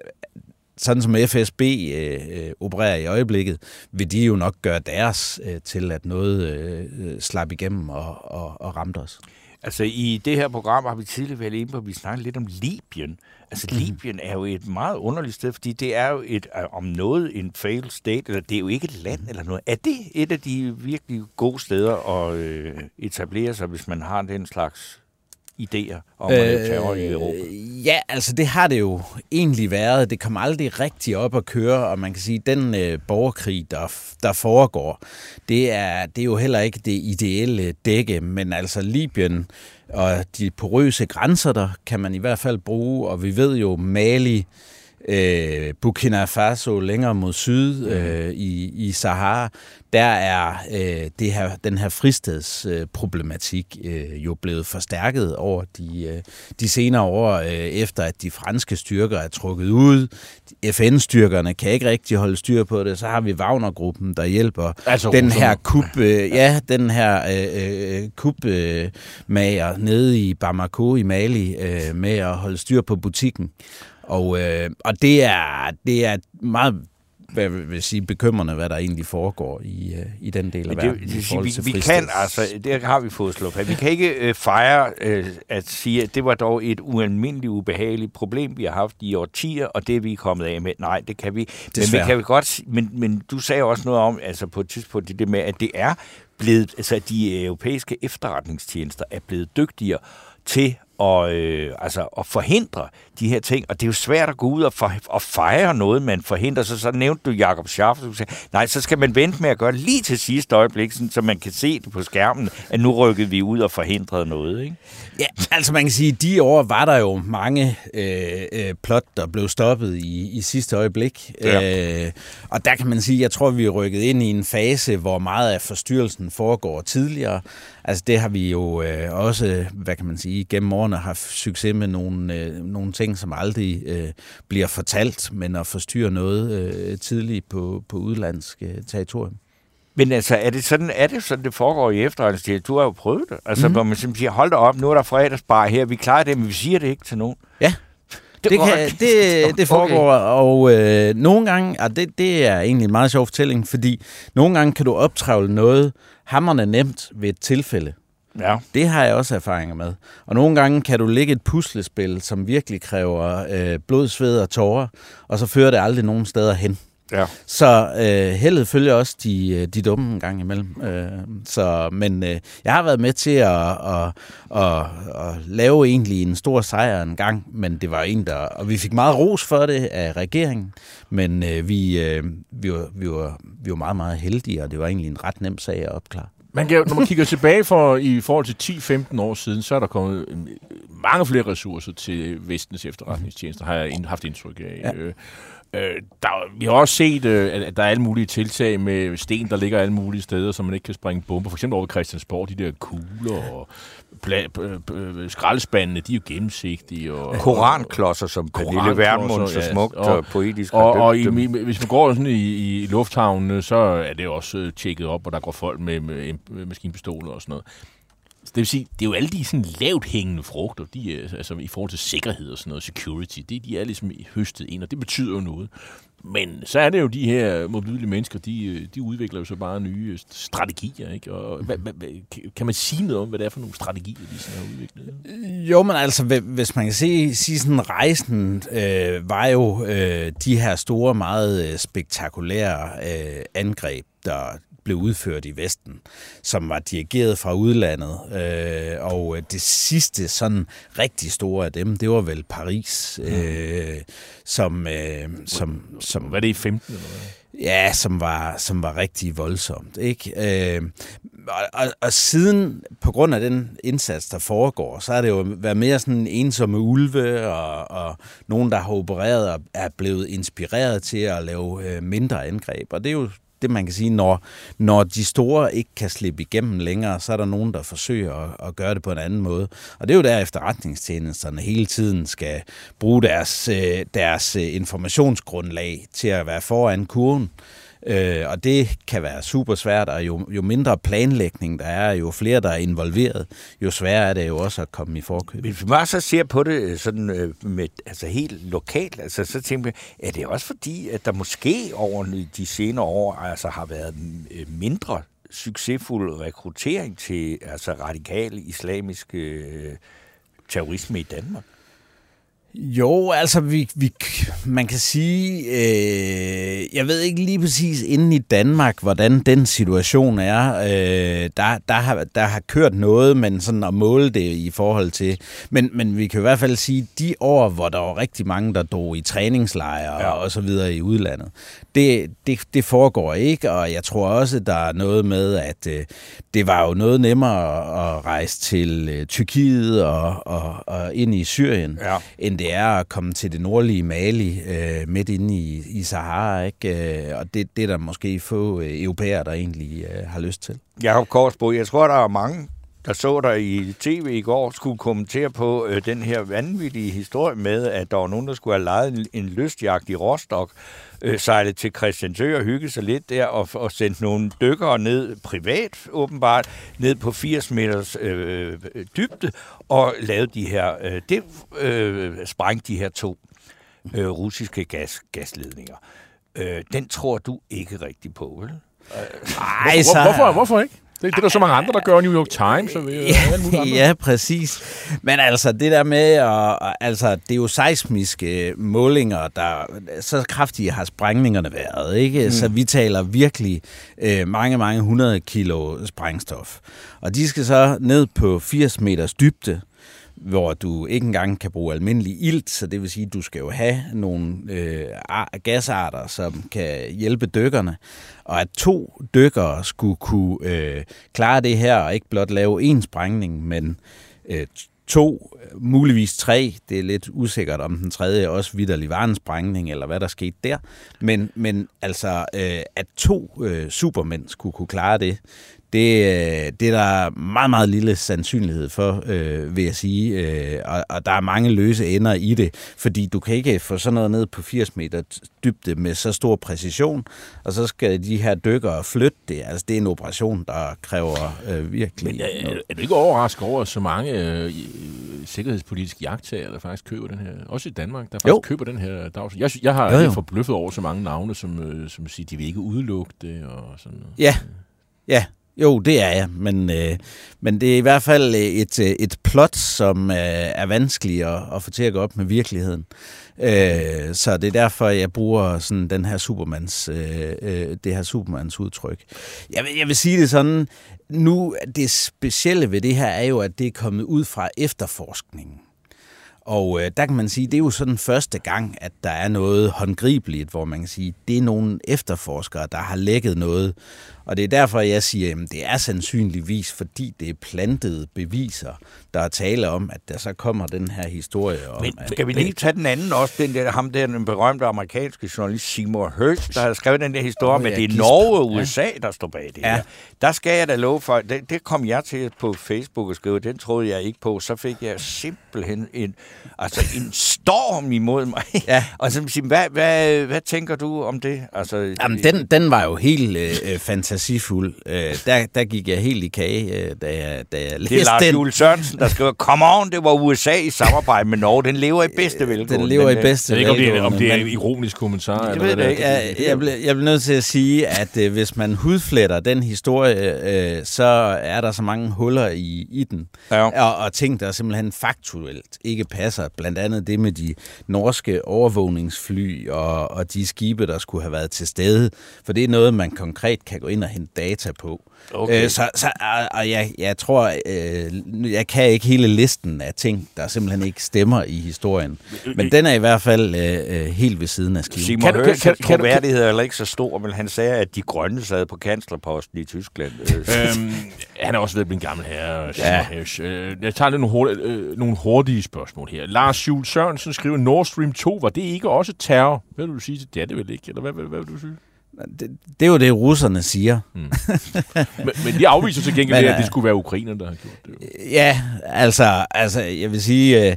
sådan som FSB øh, øh, opererer i øjeblikket, vil de jo nok gøre deres øh, til, at noget øh, øh slap igennem og, og, og ramte os. Altså i det her program har vi tidligere været inde på, at vi snakker lidt om Libyen. Altså mm. Libyen er jo et meget underligt sted, fordi det er jo et, om noget en failed state, eller det er jo ikke et land eller noget. Er det et af de virkelig gode steder at øh, etablere sig, hvis man har den slags idéer om at lave terror i Europa? Øh, ja, altså det har det jo egentlig været. Det kom aldrig rigtig op at køre, og man kan sige, at den øh, borgerkrig, der, der foregår, det er, det er jo heller ikke det ideelle dække, men altså Libyen og de porøse grænser, der kan man i hvert fald bruge, og vi ved jo Mali, øh, Burkina Faso længere mod syd mhm. øh, i, i Sahara, der er øh, det her, den her fristedsproblematik øh, jo blevet forstærket over de, øh, de senere år, øh, efter at de franske styrker er trukket ud. FN-styrkerne kan ikke rigtig holde styr på det. Så har vi Wagner-gruppen, der hjælper altså, den her kup, øh, ja, den her øh, øh, kupmager øh, nede i Bamako i Mali øh, med at holde styr på butikken. Og, øh, og det er, det er meget hvad vil sige, bekymrende, hvad der egentlig foregår i, uh, i den del af det, verden. Det, det, vi, vi kan altså, det har vi fået slået fast, vi kan ikke uh, fejre uh, at sige, at det var dog et ualmindeligt ubehageligt problem, vi har haft i årtier, og det er vi kommet af med. Nej, det kan vi. Desværre. Men vi kan vi godt, men, men du sagde også noget om, altså på et tidspunkt, det med, at det er blevet, altså de europæiske efterretningstjenester er blevet dygtigere til at, øh, altså, at forhindre de her ting. Og det er jo svært at gå ud og, for, og fejre noget, man forhindrer. Så, så nævnte du Jakob Schaff, du sagde, nej, så skal man vente med at gøre lige til sidste øjeblik, sådan, så man kan se det på skærmen, at nu rykkede vi ud og forhindrede noget. Ikke? Ja, altså man kan sige, at de år var der jo mange øh, øh, plot, der blev stoppet i, i sidste øjeblik. Ja. Øh, og der kan man sige, jeg tror, vi er rykket ind i en fase, hvor meget af forstyrrelsen foregår tidligere. Altså det har vi jo øh, også, hvad kan man sige, gennem årene haft succes med nogle, øh, nogle ting, som aldrig øh, bliver fortalt, men at forstyrre noget øh, tidligt på, på udlandsk øh, territorium. Men altså, er det sådan, er det, sådan det foregår i efterretningstjenesten? Du har jo prøvet det. Altså, mm. hvor man simpelthen siger, hold da op, nu er der fredagsbar her, vi klarer det, men vi siger det ikke til nogen. Ja, det, det, kan, det, det foregår, okay. og øh, nogle gange, og det, det er egentlig en meget sjov fortælling, fordi nogle gange kan du optrævle noget hammerne nemt ved et tilfælde. Ja. Det har jeg også erfaringer med. Og nogle gange kan du lægge et puslespil, som virkelig kræver øh, blod, sved og tårer, og så fører det aldrig nogen steder hen. Ja. Så øh, heldet følger også de, øh, de dumme en gang imellem. Øh, så, men øh, jeg har været med til at, at, at, at lave egentlig en stor sejr en gang, men det var en, der... Og vi fik meget ros for det af regeringen, men øh, vi, øh, vi, var, vi, var, vi var meget, meget heldige, og det var egentlig en ret nem sag at opklare. Man kan, når man kigger tilbage for, i forhold til 10-15 år siden, så er der kommet en- mange flere ressourcer til vestens efterretningstjenester, har jeg haft indtryk af. Ja. Øh, der, vi har også set, øh, at- at der er alle mulige tiltag med sten, der ligger alle mulige steder, så man ikke kan springe bomber. For eksempel over Christiansborg, de der kugler og skraldespandene, de er jo gennemsigtige. Og, Koranklodser, som Pernille Vermund så ja. smukt Og- og poetisk Og, og i, hvis man går sådan i, i lufthavnene, så er det også øh, tjekket op, og der går folk med, med, med maskinpistoler og sådan noget. Så det vil sige, det er jo alle de sådan lavt hængende frugter, de er, altså i forhold til sikkerhed og sådan noget, security, det, de er ligesom høstet ind, og det betyder jo noget. Men så er det jo de her modbydelige mennesker, de, øh, de udvikler jo så bare nye øh, strategier, ikke? Og hvad, hvad, hvad, kan man sige noget om, hvad det er for nogle strategier, de sådan har udviklet? Jo, men altså, hvis man kan se, sige sådan, rejsen øh, var jo øh, de her store, meget spektakulære øh, angreb, der blev udført i Vesten, som var dirigeret fra udlandet. Øh, og øh, det sidste sådan rigtig store af dem, det var vel Paris, øh, som, øh, som, som Hvad er det i 15 eller hvad? Ja, som var, som var rigtig voldsomt. Ikke? Øh, og, og, og siden, på grund af den indsats, der foregår, så er det jo været mere sådan ensomme ulve, og, og nogen, der har opereret og er blevet inspireret til at lave øh, mindre angreb. Og det er jo det, man kan sige, når, når de store ikke kan slippe igennem længere, så er der nogen, der forsøger at, at gøre det på en anden måde. Og det er jo der, efterretningstjenesterne hele tiden skal bruge deres, øh, deres øh, informationsgrundlag til at være foran kurven. Øh, og det kan være super svært, og jo, jo mindre planlægning der er, jo flere der er involveret, jo sværere er det jo også at komme i forkøb. Hvis man så ser på det øh, sådan øh, med, altså helt lokalt, altså, så tænker jeg, er det også fordi, at der måske over de senere år altså, har været øh, mindre succesfuld rekruttering til altså, radikal islamisk øh, terrorisme i Danmark? Jo, altså vi, vi, man kan sige, øh, jeg ved ikke lige præcis inden i Danmark, hvordan den situation er. Øh, der, der, har, der har kørt noget, men sådan at måle det i forhold til. Men, men vi kan i hvert fald sige, de år, hvor der var rigtig mange, der drog i træningslejre ja. og så videre i udlandet, det, det, det foregår ikke, og jeg tror også, der er noget med, at øh, det var jo noget nemmere at rejse til øh, Tyrkiet og, og, og ind i Syrien, Ja. end det er at komme til det nordlige Mali, øh, midt inde i, i Sahara, ikke? Øh, og det, det er der måske få øh, europæere, der egentlig øh, har lyst til. Jakob Korsbo, jeg tror, der er mange, der så der i tv i går, skulle kommentere på øh, den her vanvittige historie med, at der var nogen, der skulle have lejet en, en lystjagt i Rostock, øh, sejlet til Christiansø og hygge sig lidt der, og, og sendt nogle dykkere ned, privat åbenbart, ned på 80 meters øh, dybde, og lavet de her, øh, det øh, sprængte de her to øh, russiske gas, gasledninger. Øh, den tror du ikke rigtig på, vel? Ej, Hvor, hvorfor, hvorfor ikke? Det, det er der så mange andre, der gør New York Times og øh, andre. ja, præcis. Men altså, det der med, at, altså, det er jo seismiske målinger, der så kraftige har sprængningerne været, ikke? Mm. Så vi taler virkelig øh, mange, mange hundrede kilo sprængstof. Og de skal så ned på 80 meters dybde, hvor du ikke engang kan bruge almindelig ilt, så det vil sige, at du skal jo have nogle øh, ar- gasarter, som kan hjælpe dykkerne. Og at to dykkere skulle kunne øh, klare det her, og ikke blot lave en sprængning, men øh, to, muligvis tre, det er lidt usikkert, om den tredje også vidderlig var en sprængning, eller hvad der skete der. Men, men altså, øh, at to øh, supermænd skulle kunne klare det, det, øh, det er der meget, meget lille sandsynlighed for, øh, vil jeg sige. Øh, og, og der er mange løse ender i det, fordi du kan ikke få sådan noget ned på 80 meter dybde med så stor præcision, og så skal de her dykkere flytte det. Altså, det er en operation, der kræver øh, virkelig Men er, noget. er du ikke overrasket over, at så mange øh, sikkerhedspolitiske jagttager, der faktisk køber den her, også i Danmark, der faktisk Jo. køber den her dagsorden? Jeg, jeg har jo. jo, forbløffet over så mange navne, som, øh, som siger, de vil ikke udelukke det og sådan noget. Ja, ja. Jo, det er jeg, men, øh, men det er i hvert fald øh, et, øh, et plot, som øh, er vanskeligt at, at få til at gå op med virkeligheden. Øh, så det er derfor, jeg bruger sådan den her Supermans, øh, øh, det her Supermans udtryk. Jeg vil, jeg vil sige det sådan, nu det specielle ved det her er jo, at det er kommet ud fra efterforskningen. Og øh, der kan man sige, det er jo sådan første gang, at der er noget håndgribeligt, hvor man kan sige, det er nogle efterforskere, der har lækket noget. Og det er derfor, jeg siger, at det er sandsynligvis, fordi det er plantede beviser, der er tale om, at der så kommer den her historie om... Men skal vi lige tage den anden også, den der, ham der, den berømte amerikanske journalist Seymour Hersh, der har skrevet den der historie om, at det er Norge og USA, der står bag det ja. her. Der skal jeg da love for, det, det kom jeg til på Facebook og skrive, den troede jeg ikke på, så fik jeg simpelthen en, altså en storm imod mig. Ja. og så siger, hvad, hvad, hvad tænker du om det? Altså, Jamen, den, den var jo helt øh, fantasifuld. Øh, der, der gik jeg helt i kage, øh, da jeg, da jeg læste det er Lars den. Jules Sørensen, der skriver, come on, det var USA i samarbejde med Norge. Den lever i bedste velgående. Den lever i bedste Jeg ved ikke, om det er, om det er en ironisk kommentar. Det eller ved jeg ikke. Jeg, jeg, bliver, jeg bliver nødt til at sige, at øh, hvis man hudfletter den historie, øh, så er der så mange huller i, i den. Ja. Og, og ting, der simpelthen faktuelt ikke passer. Blandt andet det med de norske overvågningsfly og, og de skibe, der skulle have været til stede. For det er noget, man konkret kan gå ind og hente data på. Okay. Øh, så, så, og, og jeg, jeg tror, øh, jeg kan ikke hele listen af ting, der simpelthen ikke stemmer i historien. Men den er i hvert fald øh, øh, helt ved siden af skiven. Simon Kan Hørs kan- kan- troværdighed er heller ikke så stor, men han sagde, at de grønne sad på kanslerposten i Tyskland. Øh, øhm, han er også ved at blive en gammel herre. Ja. Ja. Jeg tager lidt nogle hurtige, øh, nogle hurtige spørgsmål her. Lars Jules Sørensen skriver, Nord Stream 2, var det ikke også terror? Hvad vil du sige? Det er det vel ikke? Eller hvad, hvad, hvad vil du sige? Det, det er jo det, russerne siger. Men, men de afviser til gengæld, Men, det, at det øh, skulle være ukrainerne, der har gjort det. jo. Ja, altså, altså jeg vil sige, øh,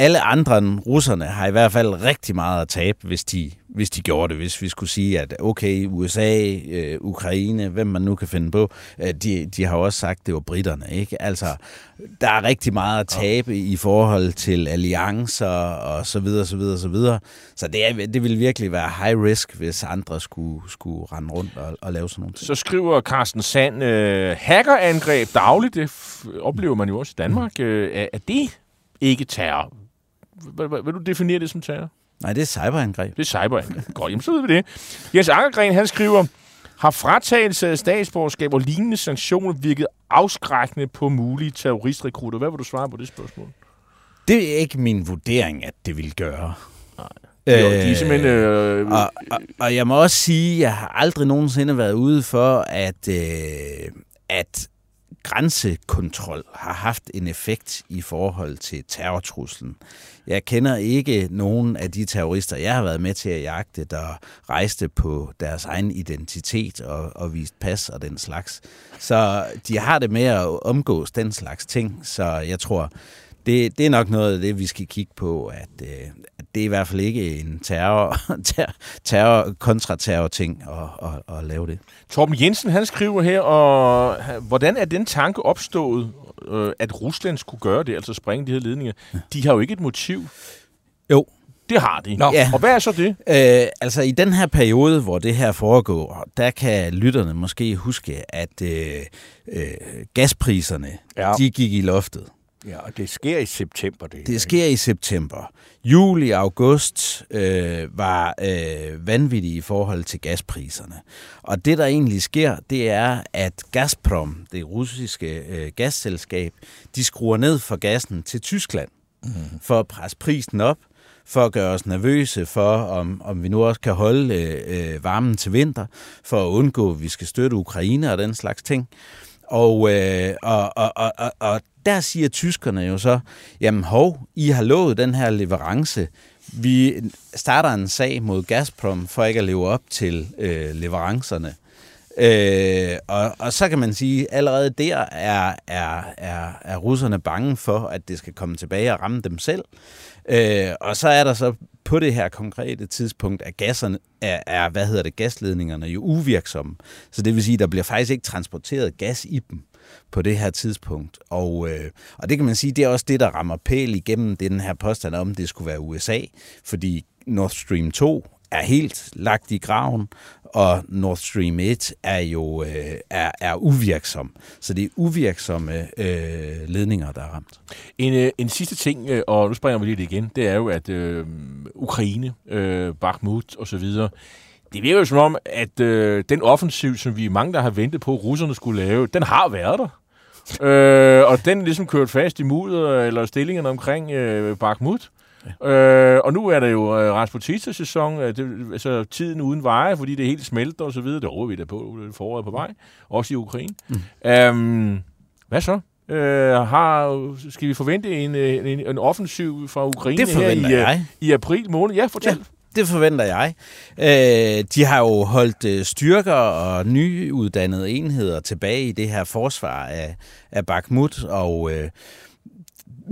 alle andre end russerne har i hvert fald rigtig meget at tabe, hvis de, hvis de gjorde det. Hvis vi skulle sige, at okay, USA, øh, Ukraine, hvem man nu kan finde på, øh, de, de har også sagt, at det var britterne. Ikke? Altså, der er rigtig meget at tabe i forhold til alliancer og så videre, så videre, så videre. Så det, er, det vil virkelig være high risk, hvis andre skulle, skulle rende rundt og, og lave sådan nogle ting. Så skriver Carsten Sand, øh, hackerangreb dagligt, det f- oplever man jo også i Danmark. Øh, er, er det ikke terror? Vil, du definere det som terror? Nej, det er cyberangreb. Det er cyberangreb. Godt, jamen så ved vi det. Jens Ankergren, han skriver, har fratagelse af statsborgerskab og lignende sanktioner virket afskrækkende på mulige terroristrekrutter? Hvad vil du svare på det spørgsmål? Det er ikke min vurdering, at det vil gøre. Øh, de er simpelthen... Øh, og, og, og jeg må også sige, at jeg har aldrig nogensinde været ude for, at, øh, at grænsekontrol har haft en effekt i forhold til terrortruslen. Jeg kender ikke nogen af de terrorister, jeg har været med til at jagte, der rejste på deres egen identitet og, og viste pas og den slags. Så de har det med at omgås den slags ting, så jeg tror, det, det er nok noget af det, vi skal kigge på, at, øh, at det er i hvert fald ikke en terror, terror, terror kontraterror ting at, at, at lave det. Torben Jensen, han skriver her, og han- hvordan er den tanke opstået, øh, at Rusland skulle gøre det, altså springe de her ledninger? De har jo ikke et motiv. Jo. Det har de. Nå. Ja. Og hvad er så det? Øh, altså i den her periode, hvor det her foregår, der kan lytterne måske huske, at øh, øh, gaspriserne, ja. de gik i loftet. Ja, og det sker i september, det. Det sker i september. Juli og august øh, var øh, vanvittige i forhold til gaspriserne. Og det, der egentlig sker, det er, at Gazprom, det russiske øh, gasselskab, de skruer ned for gassen til Tyskland mm. for at presse prisen op, for at gøre os nervøse for, om, om vi nu også kan holde øh, øh, varmen til vinter, for at undgå, at vi skal støtte Ukraine og den slags ting. Og, øh, og, og, og, og, og der siger tyskerne jo så, jamen hov, I har lovet den her leverance. Vi starter en sag mod Gazprom for ikke at leve op til øh, leverancerne. Øh, og, og så kan man sige, allerede der er, er, er, er russerne bange for, at det skal komme tilbage og ramme dem selv. Øh, og så er der så på det her konkrete tidspunkt, at gasserne er, er, hvad hedder det, gasledningerne jo uvirksomme. Så det vil sige, at der bliver faktisk ikke transporteret gas i dem på det her tidspunkt. Og, øh, og det kan man sige, det er også det, der rammer pæl igennem det, den her påstand om, det skulle være USA. Fordi Nord Stream 2 er helt lagt i graven, og Nord Stream 1 er jo øh, er, er uvirksom. Så det er uvirksomme øh, ledninger, der er ramt. En, øh, en sidste ting, øh, og nu springer vi lidt igen, det er jo, at øh, Ukraine, øh, Bakhmut og så videre, det virker jo som om, at øh, den offensiv, som vi mange, der har ventet på, russerne skulle lave, den har været der. øh, og den er ligesom kørt fast i mudder eller stillingerne omkring øh, Bakhmut. Ja. Øh, og nu er der jo øh, Rasputica-sæson, øh, det, altså tiden uden veje, fordi det er helt smelter og så videre. Det råber vi da på, foråret på vej, også i Ukraine. Mm. Øhm, hvad så? Øh, har, skal vi forvente en, en, en offensiv fra Ukraine Det her i, øh, jeg. i april måned? Ja, fortæl. Ja. Det forventer jeg. Øh, de har jo holdt øh, styrker og nyuddannede enheder tilbage i det her forsvar af, af Bakhmut, og øh,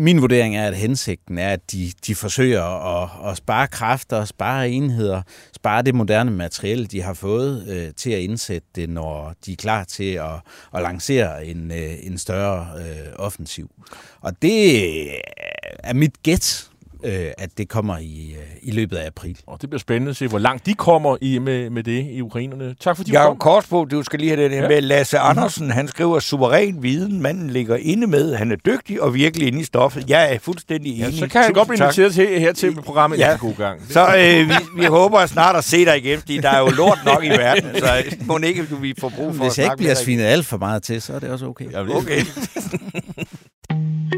min vurdering er, at hensigten er, at de, de forsøger at, at spare kræfter, spare enheder, spare det moderne materiel, de har fået øh, til at indsætte det, når de er klar til at, at lancere en, øh, en større øh, offensiv. Og det er mit gæt, øh, at det kommer i, øh, i løbet af april. Og det bliver spændende at se, hvor langt de kommer i med, med det i ukrainerne. Tak fordi du Jakob kom. Korsbo, du skal lige have det her Ja. med Lasse Andersen. Han skriver, suveræn viden, manden ligger inde med. Han er dygtig og virkelig inde i stoffet. Jeg er fuldstændig Ja, enig. så kan han Tusind godt blive inviteret til, her til programmet. Ja. Ja. God gang. Så øh, vi, vi håber snart at se dig igen, fordi der er jo lort nok i verden. Så øh, må ikke, du vi får brug for Hvis at jeg ikke bliver svinet alt for meget til, så er det også okay. Ja, det- Okay.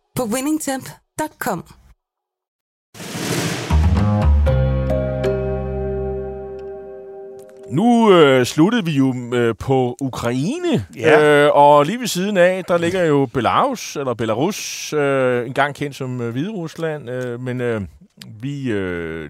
på winningtemp.com. Nu øh, sluttede vi jo øh, på Ukraine, Ja. øh, og lige ved siden af, der ligger jo Belarus, eller Belarus, øh, engang kendt som øh, Hvide Rusland, øh, men øh, vi, øh,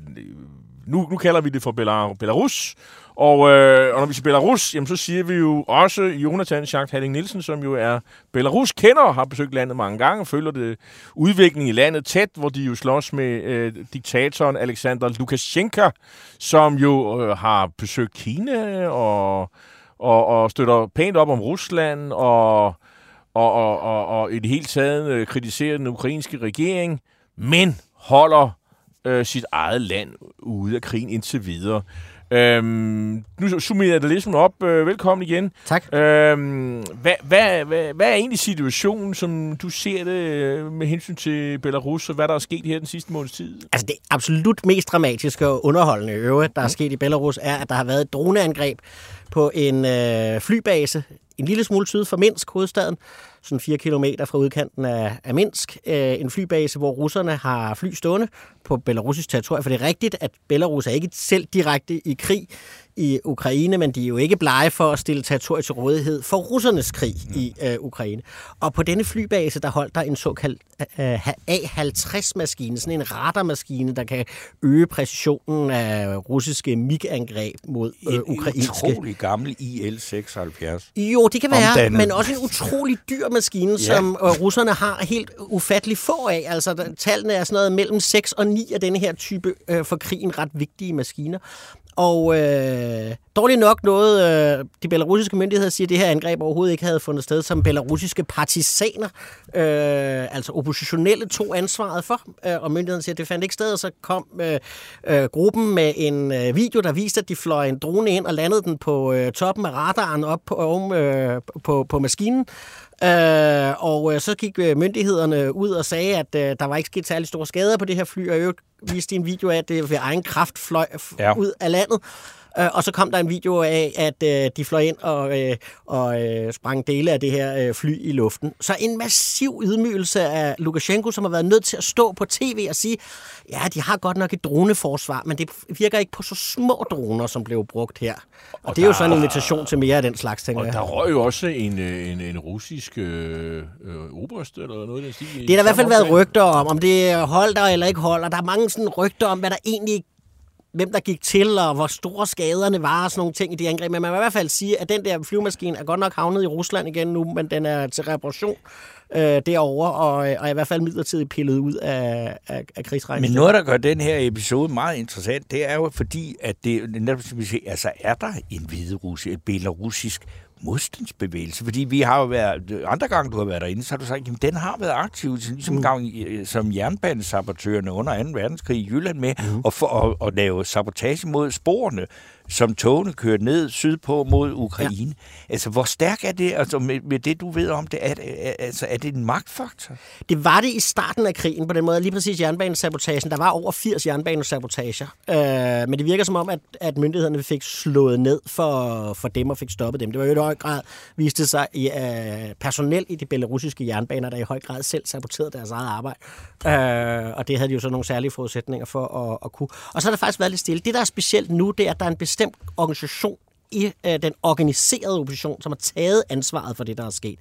nu, nu kalder vi det for Belar- Belarus, og, øh, og når vi siger Belarus, jamen, så siger vi jo også Jonathan Schacht Halling Nielsen, som jo er Belarus kender og har besøgt landet mange gange, følger det udviklingen i landet tæt, hvor de jo slås med øh, diktatoren Alexander Lukashenko, som jo øh, har besøgt Kina og, og, og støtter pænt op om Rusland og, og, og, og, og i det hele taget øh, kritiserer den ukrainske regering, men holder øh, sit eget land ude af krigen indtil videre. Øhm, nu summerer jeg det lidt sådan op. Øh, velkommen igen. Tak. Øhm, hvad, hvad, hvad, hvad er egentlig situationen, som du ser det øh, med hensyn til Belarus, og hvad der er sket her den sidste måneds tid? Altså det absolut mest dramatiske og underholdende øve, der er sket i Belarus, er, at der har været et droneangreb på en øh, flybase en lille smule syd for Minsk, hovedstaden, sådan 4 kilometer fra udkanten af, af Minsk. Øh, en flybase, hvor russerne har fly stående på belarusisk territorium. For det er rigtigt, at Belarus er ikke selv direkte i krig i Ukraine, men de er jo ikke blege for at stille territoriet til rådighed for russernes krig i øh, Ukraine. Og på denne flybase, der holdt der en såkaldt øh, A-50-maskine, sådan en radarmaskine, der kan øge præcisionen af russiske MiG-angreb mod øh, En ukrainske. utrolig gammel IL-76. Jo, det kan være, Omdannet. men også en utrolig dyr maskine, ja. som øh, russerne har helt ufattelig få af. Altså, der, tallene er sådan noget mellem 6 og ni af denne her type øh, for krigen ret vigtige maskiner. Og øh, dårligt nok noget, øh, de belarusiske myndigheder siger, at det her angreb overhovedet ikke havde fundet sted, som belarusiske partisaner, øh, altså oppositionelle, tog ansvaret for. Øh, og myndighederne siger, at det fandt ikke sted, og så kom øh, øh, gruppen med en øh, video, der viste, at de fløj en drone ind og landede den på øh, toppen af radaren op på, oven, øh, på, på maskinen. Øh, og øh, så gik øh, myndighederne ud og sagde, at øh, der var ikke sket særlig store skader på det her fly, og øvrigt viste en video af, at det ved egen kraft fløj Ja. ud af landet. Øh, og så kom der en video af, at øh, de fløj ind og, øh, og øh, sprang dele af det her øh, fly i luften. Så en massiv ydmygelse af Lukashenko, som har været nødt til at stå på tv og sige, ja, de har godt nok et droneforsvar, men det virker ikke på så små droner, som blev brugt her. Og, og det er jo så en invitation til mere af den slags, tænker Og jeg. der røg jo også en, øh, en, en russisk øh, øh, oberst, eller noget den stil. Det har der i hvert fald været rygter om, om det holder eller ikke holder. Der er mange sådan rygter om, hvad der egentlig hvem der gik til, og hvor store skaderne var, og sådan nogle ting i de angreb. Men man vil i hvert fald sige, at den der flyvemaskine er godt nok havnet i Rusland igen nu, men den er til reparation øh, derovre, og, og er i hvert fald midlertidigt pillet ud af, af, af krigsregningen. Men noget, der gør den her episode meget interessant, det er jo fordi, at det netop, vi altså er der en hviderussisk, et belarusisk modstandsbevægelse? Fordi vi har jo været, andre gange du har været derinde, så har du sagt, at den har været aktiv, ligesom mm. gang øh, som jernbanesabotørerne under 2. verdenskrig i Jylland med, mm. og for at, at lave sabotage mod sporene som togene kørte ned sydpå mod Ukraine. Ja. Altså, hvor stærk er det, altså med, med det, du ved om det? Er, er, altså, er det en magtfaktor? Det var det i starten af krigen på den måde. Lige præcis jernbanesabotagen. Der var over 80 jernbanesabotager. Øh, men det virker som om, at, at myndighederne fik slået ned for, for dem og fik stoppet dem. Det var jo i høj grad, viste sig, i uh, personel i de belarusiske jernbaner, der i høj grad selv saboterede deres eget arbejde. Øh, og det havde de jo så nogle særlige forudsætninger for at, at kunne. Og så har der faktisk været lidt stille. Det, der er specielt nu, det er, at der er en bestemt organisation i øh, den organiserede opposition, som har taget ansvaret for det, der er sket.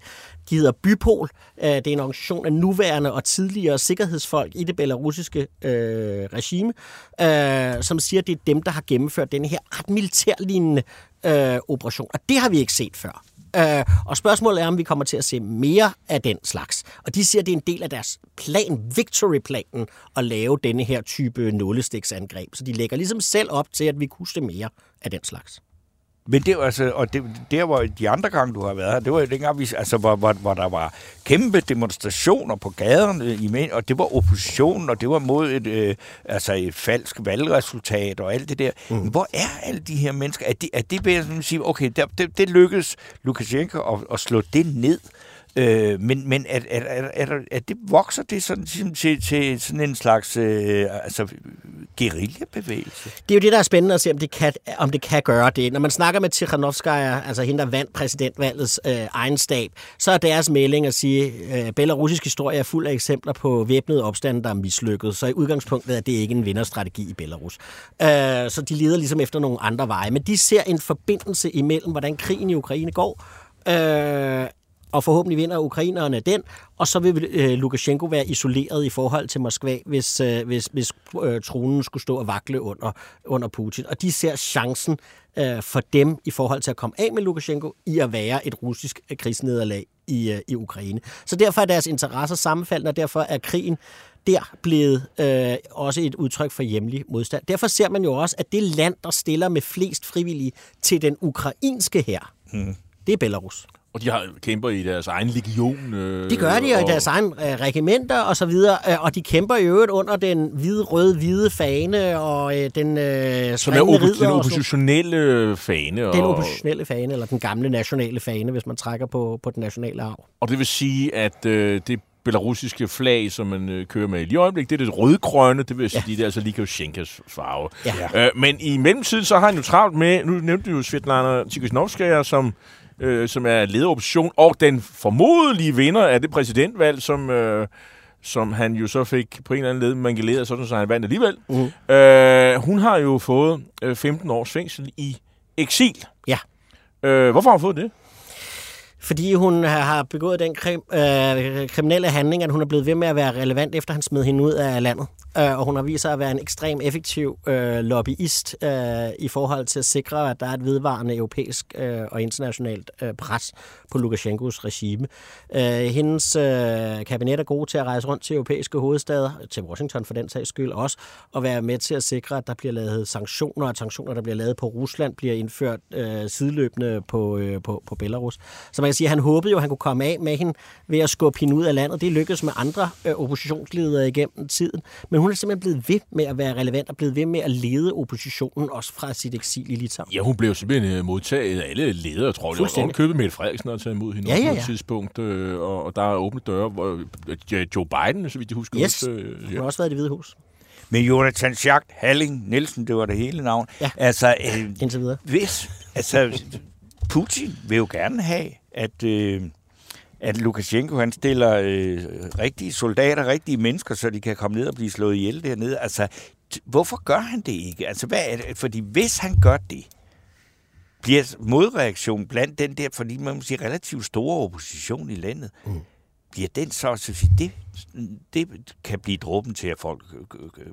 De hedder Bypol. Øh, det er en organisation af nuværende og tidligere sikkerhedsfolk i det belarusiske øh, regime, øh, som siger, at det er dem, der har gennemført den her ret militærlignende øh, operation. Og det har vi ikke set før. Øh, og spørgsmålet er, om vi kommer til at se mere af den slags. Og de siger, at det er en del af deres plan, victory-planen, at lave denne her type nålestiksangreb. Så de lægger ligesom selv op til, at vi kunne se mere af den slags. Men det var altså, og det, der var de andre gange, du har været her, det var dengang, vi, altså, hvor, hvor, hvor der var kæmpe demonstrationer på gaderne, i, og det var oppositionen, og det var mod et, øh, altså et falsk valgresultat og alt det der. Mm. Men hvor er alle de her mennesker? Er det, er det ved at sige, okay, der, det, det lykkedes Lukashenko at, at slå det ned, Øh, men men er, er, er, er, er det, vokser det sådan, ligesom til, til sådan en slags øh, altså, guerillabevægelse? Det er jo det, der er spændende at se, om det kan, om det kan gøre det. Når man snakker med Tikhanovskaya, altså hende, der vandt præsidentvalgets øh, egen stab, så er deres melding at sige, øh, belarusisk historie er fuld af eksempler på væbnede opstande, der er mislykket. Så i udgangspunktet er det ikke en vinderstrategi i Belarus. Øh, så de leder ligesom efter nogle andre veje. Men de ser en forbindelse imellem, hvordan krigen i Ukraine går, øh, og forhåbentlig vinder ukrainerne den, og så vil øh, Lukashenko være isoleret i forhold til Moskva, hvis, øh, hvis, hvis øh, tronen skulle stå og vakle under, under Putin. Og de ser chancen øh, for dem i forhold til at komme af med Lukashenko i at være et russisk krigsnederlag i, øh, i Ukraine. Så derfor er deres interesser sammenfaldende, og derfor er krigen der blevet øh, også et udtryk for hjemlig modstand. Derfor ser man jo også, at det land, der stiller med flest frivillige til den ukrainske her, hmm. det er Belarus. Og de har kæmper i deres egen legion. Øh, de gør de, og i deres egen øh, regimenter og så videre. Øh, og de kæmper i øvrigt under den hvide, røde, hvide fane og øh, den øh, Som er op- den oppositionelle fane. Og... Den oppositionelle fane, eller den gamle nationale fane, hvis man trækker på, på den nationale arv. Og det vil sige, at øh, det belarusiske flag, som man øh, kører med i øjeblik, det er det rødgrønne, det vil sige, ja. det er altså Likosjenkas farve. Ja. Øh, men i mellemtiden, så har han jo travlt med, nu nævnte du jo Svetlana Tikhanovskaya, som øh, som er leder af opposition, og den formodelige vinder af det præsidentvalg, som, øh, som han jo så fik på en eller anden led mangeleret, sådan så han vandt alligevel. Uh-huh. Øh, hun har jo fået øh, 15 års fængsel i eksil. Ja. Øh, hvorfor har hun fået det? Fordi hun har begået den krim, øh, kriminelle handling, at hun er blevet ved med at være relevant, efter han smed hende ud af landet. Øh, og hun har vist sig at være en ekstrem effektiv øh, lobbyist øh, i forhold til at sikre, at der er et vedvarende europæisk øh, og internationalt øh, pres på Lukashenkos regime. Øh, hendes øh, kabinet er gode til at rejse rundt til europæiske hovedstader, til Washington for den sags skyld også, og være med til at sikre, at der bliver lavet sanktioner, og sanktioner, der bliver lavet på Rusland, bliver indført øh, sideløbende på, øh, på, på Belarus. Så man kan sige, at han håbede jo, at han kunne komme af med hende ved at skubbe hende ud af landet. Det lykkedes med andre øh, oppositionsledere igennem tiden. Men hun er simpelthen blevet ved med at være relevant og blevet ved med at lede oppositionen også fra sit eksil i Litauen. Ja, hun blev simpelthen øh, modtaget af alle ledere, tror jeg. Hun købte med Frederiksen og taget imod hende ja, ja, ja. på et tidspunkt, øh, og, og der er åbne døre. Hvor, øh, Joe Biden, så vidt jeg husker. Yes, også, øh, ja. hun har også været i det hvide hus. Men Jonathan Schacht Halling Nielsen, det var det hele navn. Ja, altså, øh, indtil videre. Hvis, altså, Putin vil jo gerne have, at, øh, at Lukashenko han stiller øh, rigtige soldater, rigtige mennesker, så de kan komme ned og blive slået ihjel dernede. Altså, hvorfor gør han det ikke? Altså, hvad er det? Fordi hvis han gør det, bliver modreaktion blandt den der, fordi man må sige, relativt store opposition i landet, mm. bliver den så, så det, det kan blive dråben til, at folk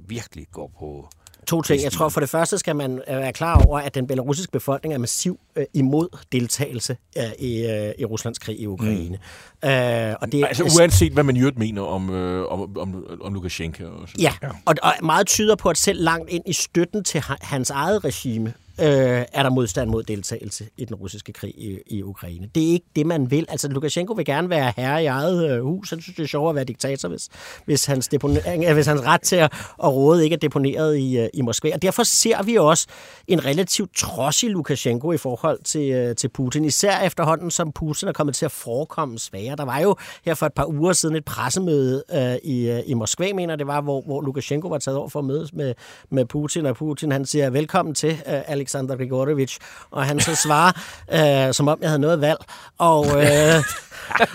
virkelig går på To ting. Jeg tror for det første skal man øh, være klar over, at den belarusiske befolkning er massiv øh, imod deltagelse øh, i, øh, i Ruslands krig i Ukraine. Mm. Øh, og det, Altså uanset hvad man i øvrigt mener om, øh, om, om, om Lukashenko. Og sådan. Ja, og, og meget tyder på, at selv langt ind i støtten til ha- hans eget regime, øh, er der modstand mod deltagelse i den russiske krig i, i Ukraine. Det er ikke det, man vil. Altså, Lukashenko vil gerne være herre i eget øh, hus. Han synes, det er sjovere at være diktator, hvis, hvis, hans, deponering, øh, hvis hans ret til at, at råde ikke er deponeret i, øh, i Moskva. Og derfor ser vi også en relativt trodsig Lukashenko i forhold til, øh, til Putin. Især efterhånden, som Putin er kommet til at forekomme svagere. Der var jo her for et par uger siden et pressemøde øh, i, øh, i Moskva, mener det var, hvor, hvor Lukashenko var taget over for at mødes med, med Putin, og Putin han siger, velkommen til, øh, Alexander Grigorevich, og han så svarer, øh, som om jeg havde noget valg, og, øh,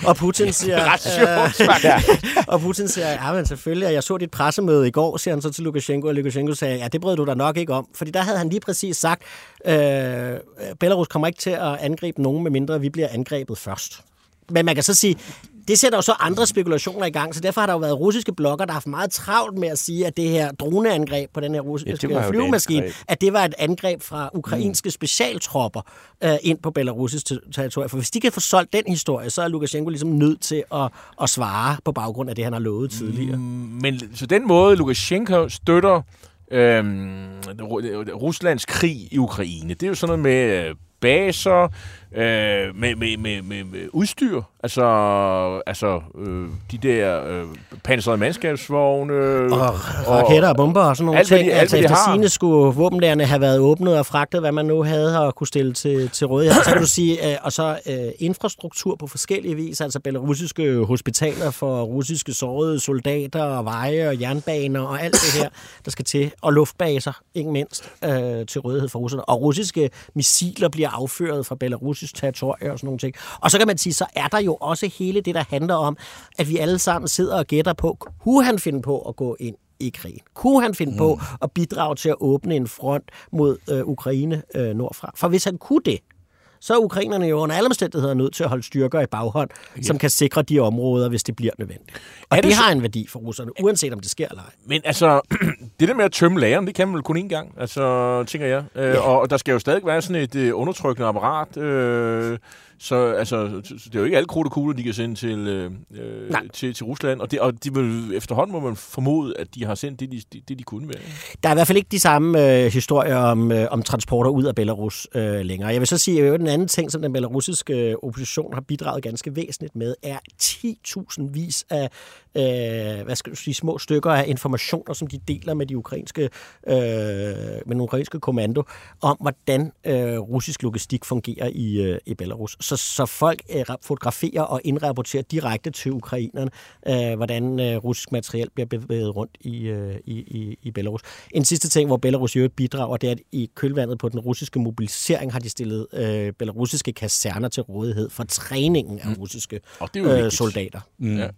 og Putin siger, øh, og Putin siger, ja, men selvfølgelig, og jeg så dit pressemøde i går, siger han så til Lukashenko, og Lukashenko sagde, ja, det brød du da nok ikke om, fordi der havde han lige præcis sagt, øh, Belarus kommer ikke til at angribe nogen, medmindre vi bliver angrebet først. Men man kan så sige, det sætter jo så andre spekulationer i gang, så derfor har der jo været russiske blogger, der har haft meget travlt med at sige, at det her droneangreb på den her russiske Ja, flyvemaskine, at det var et angreb fra ukrainske mm. specialtropper øh, ind på belarusisk ter- territorium. For hvis de kan få solgt den historie, så er Lukashenko ligesom nødt til at, at svare på baggrund af det, han har lovet tidligere. Mm. Men så den måde, Lukashenko støtter Ru- Ruslands krig i Ukraine, det er jo sådan noget med øh, baser, øh, med, med, med, med, med udstyr, altså, altså øh, de der øh, pansrede mandskabsvogne. Og raketter og bomber og sådan nogle alt, ting. de- alt, altså de efter sine skulle våbenlærerne have været åbnet og fragtet, hvad man nu havde og kunne stille til, til rådighed. Så kan du sige, øh, og så øh, infrastruktur på forskellige vis, altså belarusiske hospitaler for russiske sårede soldater og veje og jernbaner og alt det her, der skal til. Og luftbaser, ikke mindst, øh, til rådighed for russerne. Og russiske missiler bliver affyret fra belarusisk territorie og sådan nogle ting. Og så kan man sige, så er der jo også hele det, der handler om, at vi alle sammen sidder og gætter på, kunne han finde på at gå ind i krigen? Kunne han finde mm. på at bidrage til at åbne en front mod øh, Ukraine øh, nordfra? For hvis han kunne det, så er ukrainerne jo under alle omstændigheder nødt til at holde styrker i baghånd, ja. som kan sikre de områder, hvis det bliver nødvendigt. Og Er det, det så- har en værdi for russerne, uanset om det sker eller ej. Men altså, det der med at tømme lageren, det kan man vel kun én gang, altså, tænker jeg. Øh, Ja. og, og der skal jo stadig være sådan et øh, undertrykkende apparat. Øh, så altså, så det er jo ikke alle krudt de kan sende til, øh, øh, Nej. til, til Rusland. Og, det, og de vil, efterhånden må man formode, at de har sendt det, de, det, de kunne med. Der er i hvert fald ikke de samme øh, historier om, øh, om transporter ud af Belarus øh, længere. Jeg vil så sige, at en anden ting, som den belarusiske øh, opposition har bidraget ganske væsentligt med, er 10.000 vis af øh, hvad skal du sige, små stykker af informationer, som de deler med de ukrainske, øh, med den ukrainske kommando, om hvordan øh, russisk logistik fungerer i, øh, i Belarus. Så, så folk øh, ra- fotograferer og indrapporterer direkte til ukrainerne, øh, hvordan øh, russisk materiel bliver bevæget rundt i, øh, i, i, i Belarus. En sidste ting, hvor Belarus i øvrigt bidrager, det er, at i kølvandet på den russiske mobilisering har de stillet øh, belarusiske kaserner til rådighed for træningen af russiske det er jo øh, soldater. Mm. Ja.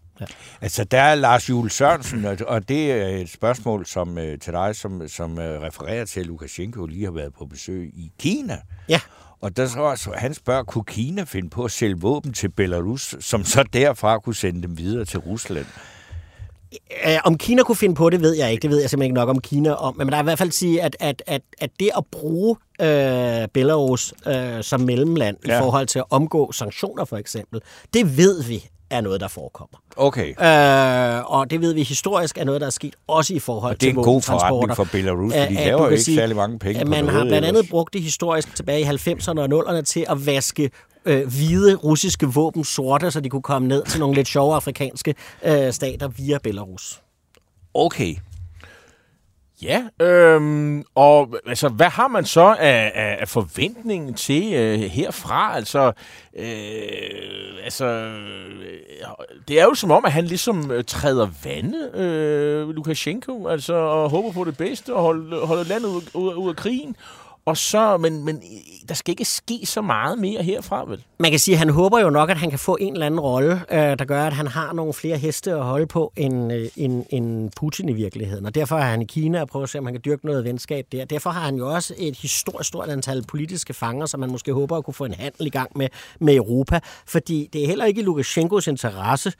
Altså, der er Lars Jules Sørensen, og- det er et spørgsmål som, øh, til dig, som, som øh, refererer til, at Lukashenko lige har været på besøg i Kina. Ja. Og der så, så han spørger, kunne Kina finde på at sælge våben til Belarus, som så derfra kunne sende dem videre til Rusland? Om Kina kunne finde på det, ved jeg ikke. Det ved jeg simpelthen ikke nok om Kina om. Men der er i hvert fald sige, at, at, at, at det at bruge øh, Belarus øh, som mellemland ja. Ja. i forhold til at omgå sanktioner for eksempel, det ved vi er noget, der forekommer. Okay. Øh, og det ved vi historisk er noget, der er sket også i forhold Og det er til en god våbentransporter. forretning for Belarus, for de at laver du jo ikke sige, særlig mange penge at på Man noget har blandt andet brugt det historisk tilbage i 90'erne og 0'erne til at vaske øh, hvide russiske våben sorte, så de kunne komme ned til nogle lidt sjove afrikanske øh, stater via Belarus. Okay. Ja, øhm, og altså, hvad har man så af, af, af forventningen til øh, herfra? Altså, øh, altså, øh, det er jo som om, at han ligesom øh, træder vande, øh, Lukashenko, altså, og håber på det bedste og holder holde landet ud, ud, ud af krigen. Og så, men, men der skal ikke ske så meget mere herfra, vel? Man kan sige, at han håber jo nok, at han kan få en eller anden rolle, øh, der gør, at han har nogle flere heste at holde på end, øh, end, end Putin i virkeligheden. Og derfor er han i Kina og prøver at se, om han kan dyrke noget venskab der. Derfor har han jo også et historisk stort antal politiske fanger, som man måske håber at kunne få en handel i gang med, med Europa. Fordi det er heller ikke i Lukashenkos interesse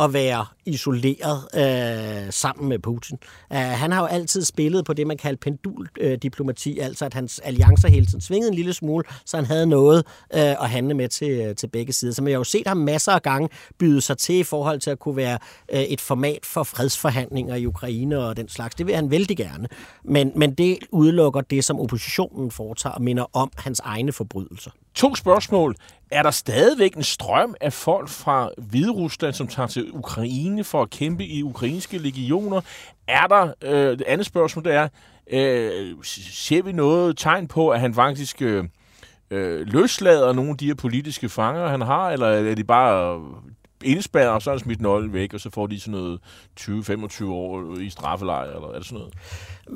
at være isoleret øh, sammen med Putin. Uh, han har jo altid spillet på det, man kalder penduldiplomati, øh, altså at hans alliancer hele tiden svingede en lille smule, så han havde noget øh, at handle med til, øh, til begge sider. Så man har jo set ham masser af gange byde sig til i forhold til at kunne være øh, et format for fredsforhandlinger i Ukraine og den slags. Det vil han vældig gerne. Men, men det udelukker det, som oppositionen foretager og minder om hans egne forbrydelser. To spørgsmål. Er der stadigvæk en strøm af folk fra Hvide Rusland, som tager til Ukraine for at kæmpe i ukrainske legioner? Er der, øh, det andet spørgsmål det er, øh, ser vi noget tegn på, at han faktisk øh, øh, løslader nogle af de her politiske fanger, han har, eller er de bare øh, indespærret, og så er han smidt nøglen væk, og så får de sådan noget 20-25 år i straffelejr, eller er det sådan noget?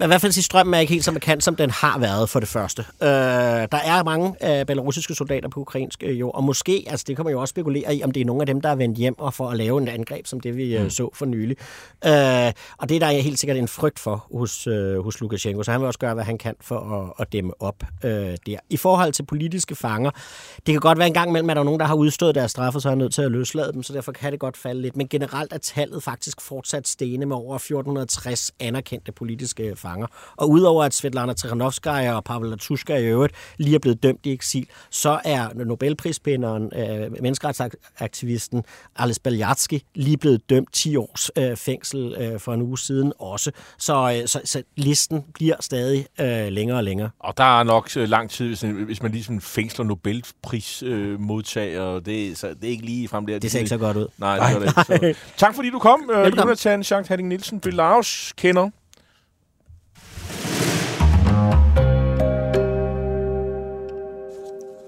I hvert fald sige, strømmen er ikke helt så markant, som den har været for det første. Øh, der er mange øh, belarusiske soldater på ukrainsk øh, jord, og måske, altså det kan man jo også spekulere i, om det er nogle af dem, der er vendt hjem og for at lave en angreb, som det vi øh, mm. så for nylig. Øh, og det der er helt sikkert en frygt for hos, øh, hos Lukashenko, så han vil også gøre, hvad han kan for at, at dæmme op øh, der. I forhold til politiske fanger, det kan godt være en gang imellem, at der er nogen, der har udstået deres straffe, så er nødt til at løslade dem, så derfor kan det godt falde lidt. Men generelt er tallet faktisk fortsat stene med over 1460 anerkendte politiske fanger. Og udover at Svetlana Tikhanovskaya og Pavel Latushka i øvrigt lige er blevet dømt i eksil, så er Nobelprispinderen, øh, menneskerettighedsaktivisten Alice Beljatsky lige blevet dømt 10 års øh, fængsel øh, for en uge siden også. Så, øh, så, så listen bliver stadig øh, længere og længere. Og der er nok øh, lang tid, hvis, hvis man ligesom fængsler Nobelprismodtagere. Øh, det, så det er ikke lige frem der. Det ser ikke så godt ud. Nej, det gør det ikke. Så. Tak fordi du kom, øh, Jonathan Schacht Hadding Nielsen, Belarus kender.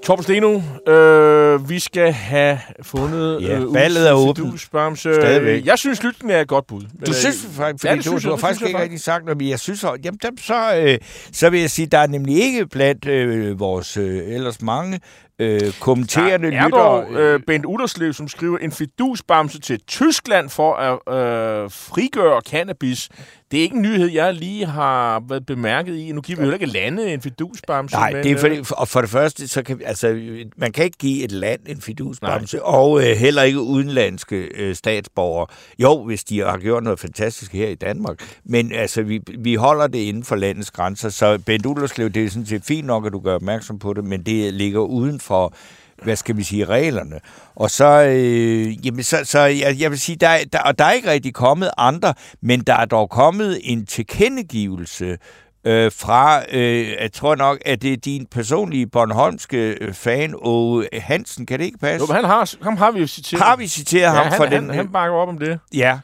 Torben Steno, øh, vi skal have fundet Ja, øh, ballet er åbent. fidusbamse. Stadigvæk. Jeg synes, lytten er et godt bud. Men, Du øh, synes faktisk, ja, fordi det du, synes du jeg, har faktisk ikke rigtig sagt noget, men jeg synes, at- jamen, dem, så, øh, så vil jeg sige, der er nemlig ikke blandt øh, vores øh, ellers mange øh, kommenterende Der er lyttere. dog øh, Bent Uderslev, som skriver en fidusbamse til Tyskland for at øh, frigøre cannabis. Det er ikke en nyhed, jeg lige har været bemærket i. Nu giver vi jo ikke lande en fidusbamse. Nej, men, det er øh, fordi, og for det første, så kan, altså, man kan ikke give et land en fidusbamse, og øh, heller ikke udenlandske øh, statsborgere. Jo, hvis de har gjort noget fantastisk her i Danmark, men altså, vi, vi holder det inden for landets grænser, så Bent Ullerslev, det er sådan set fint nok, at du gør opmærksom på det, men det ligger uden for hvad skal vi sige, reglerne. Og så, øh, jamen, så, så jeg, jeg vil sige, der, er- der, og der er ikke rigtig kommet andre, men der er dog kommet en tilkendegivelse øh, fra, øh, jeg tror nok, at det er din personlige Bornholmske øh, fan, Åge Hansen, kan det ikke passe? Jo, men han har, ham har vi jo citeret. Har vi citeret ja, ham han, for han, den? Han bakker op om det. Ja,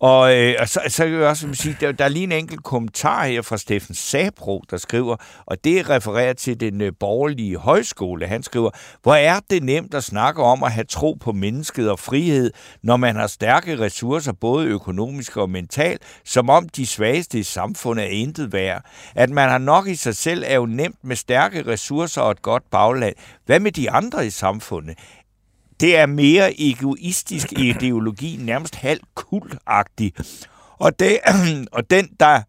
og, øh, og så, så kan jeg også sige, der, der er lige en enkelt kommentar her fra Steffen Sabro, der skriver, og det refererer til den øh, borgerlige højskole. Han skriver, hvor er det nemt at snakke om at have tro på mennesket og frihed, når man har stærke ressourcer, både økonomiske og mentalt, som om de svageste i samfundet er intet værd. At man har nok i sig selv er jo nemt med stærke ressourcer og et godt bagland. Hvad med de andre i samfundet? Det er mere egoistisk ideologi, nærmest halvt kultagtig. Og, det, og den, der...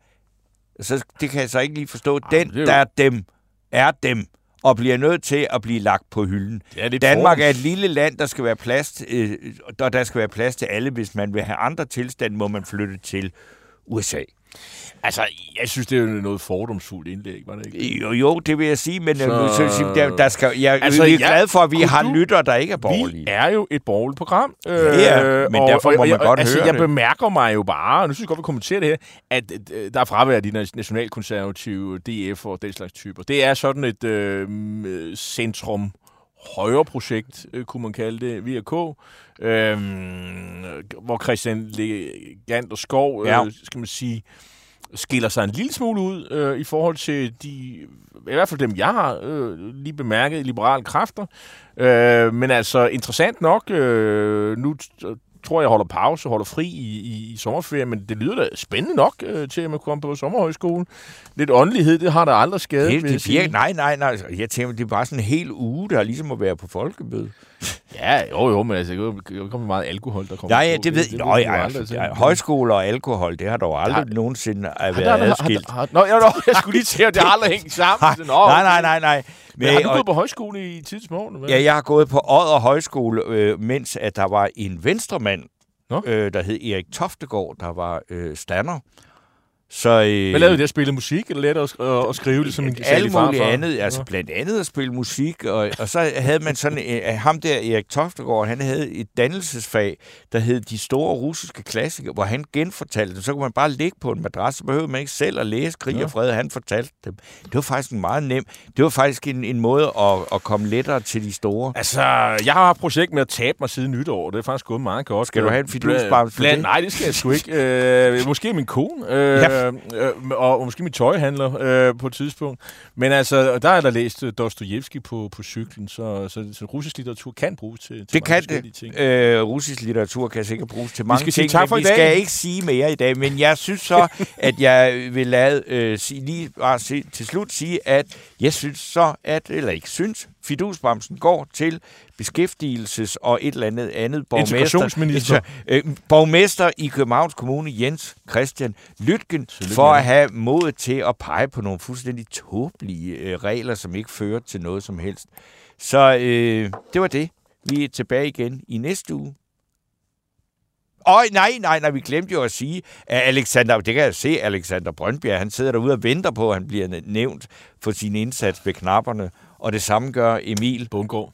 Så det kan jeg så ikke lige forstå. Den, det er jo- der er dem, er dem og bliver nødt til at blive lagt på hylden. Det er Danmark er et lille land, der skal være plads, øh, og der skal være plads til alle. Hvis man vil have andre tilstande, må man flytte til USA. Altså, jeg synes, det er jo noget fordomsfuldt indlæg, var det ikke? Jo, jo det vil jeg sige, men Så- så, der, der skal, jeg Altså, er ja, glad for, at vi har du- lytter, der ikke er borgerlige. Vi er jo et borgerligt program. Øh, Ja, men derfor må man jeg, godt altså, høre jeg det. bemærker mig jo bare, og nu synes jeg godt, vi kommenterer det her, at øh, der er fravær af de na- nationalkonservative, DF og den slags typer. Det er sådan et øh, centrum højre projekt, øh, kunne man kalde det, VK, øh, hvor Christian Legant og Skov, øh, Ja. skal man sige, skiller sig en lille smule ud øh, i forhold til de, i hvert fald dem, jeg har øh, lige bemærket, liberale kræfter. Øh, men altså, interessant nok, øh, nu tror jeg, jeg holder pause holder fri i, i, i sommerferien, men det lyder da spændende nok øh, til, at man kommer på sommerhøjskole. Lidt åndelighed, det har der aldrig skadet, Det, jeg det virker, nej, nej, nej. Jeg tænker, det er bare sådan en hel uge, der er ligesom at være på folkemøde. Ja, jo, jo, men altså, det kan jo komme meget alkohol, der kommer Ja, ja, på. det ved det, jeg. Nå, ja, aldrig, altså, så- ja, højskole og alkohol, det har dog aldrig Har- nogensinde Har- været har- har- adskilt. har- Nå, ja, nå, jeg skulle lige til, at det har aldrig hængt sammen. Nej, nå, nej, nej, nej, nej. Men har du og- gået på højskole i tidsmorgen? Ja, jeg har gået på Odder Højskole, øh, mens at der var en venstremand, Nå. Øh, der hed Erik Toftegård, der var øh, stander. Så, øh, Hvad lavede det? At spille musik, eller lærte at, at, at skrive det, som en Alt muligt andet, altså blandt andet at spille musik, og, og så havde man sådan, øh, ham der, Erik Toftegård, han havde et dannelsesfag, der hed De Store Russiske Klassikere, hvor han genfortalte dem. Så kunne man bare ligge på en madras, så behøvede man ikke selv at læse Krig ja. og Fred, han fortalte dem. Det var faktisk en meget nem, det var faktisk en, en måde at, at komme lettere til de store. Altså, jeg har haft projekt med at tabe mig siden nytår, det er faktisk gået meget godt. Skal du have en fidusbarm for det? Nej, det skal jeg sgu ikke. Øh, måske min kone. Øh, ja øh, øh, og, og måske mit tøjhandler øh, på et tidspunkt. Men altså, der er der læst øh, Dostojevski på, på cyklen, så, så, så russisk litteratur kan bruges til, til det kan det. ting. Øh, russisk litteratur kan sikkert bruges til mange vi skal ting, sige tak for men vi skal ikke sige mere i dag. Men jeg synes så, at jeg vil lade, øh, sige, lige bare se, til slut sige, at jeg synes så, at, eller ikke synes, fidusbremsen går til beskæftigelses- og et eller andet andet borgmester, øh, borgmester i Københavns Kommune, Jens Christian Lytgen, for at have mod til at pege på nogle fuldstændig tåbelige øh, regler, som ikke fører til noget som helst. Så øh, det var det. Vi er tilbage igen i næste uge. Åh, nej, nej, nej, vi glemte jo at sige, at Alexander, det kan jeg se, Alexander Brøndbjerg, han sidder derude og venter på, at han bliver nævnt for sin indsats ved knapperne, og det samme gør Emil Bundgaard.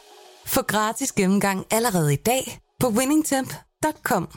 Få gratis gennemgang allerede i dag på winningtemp.com.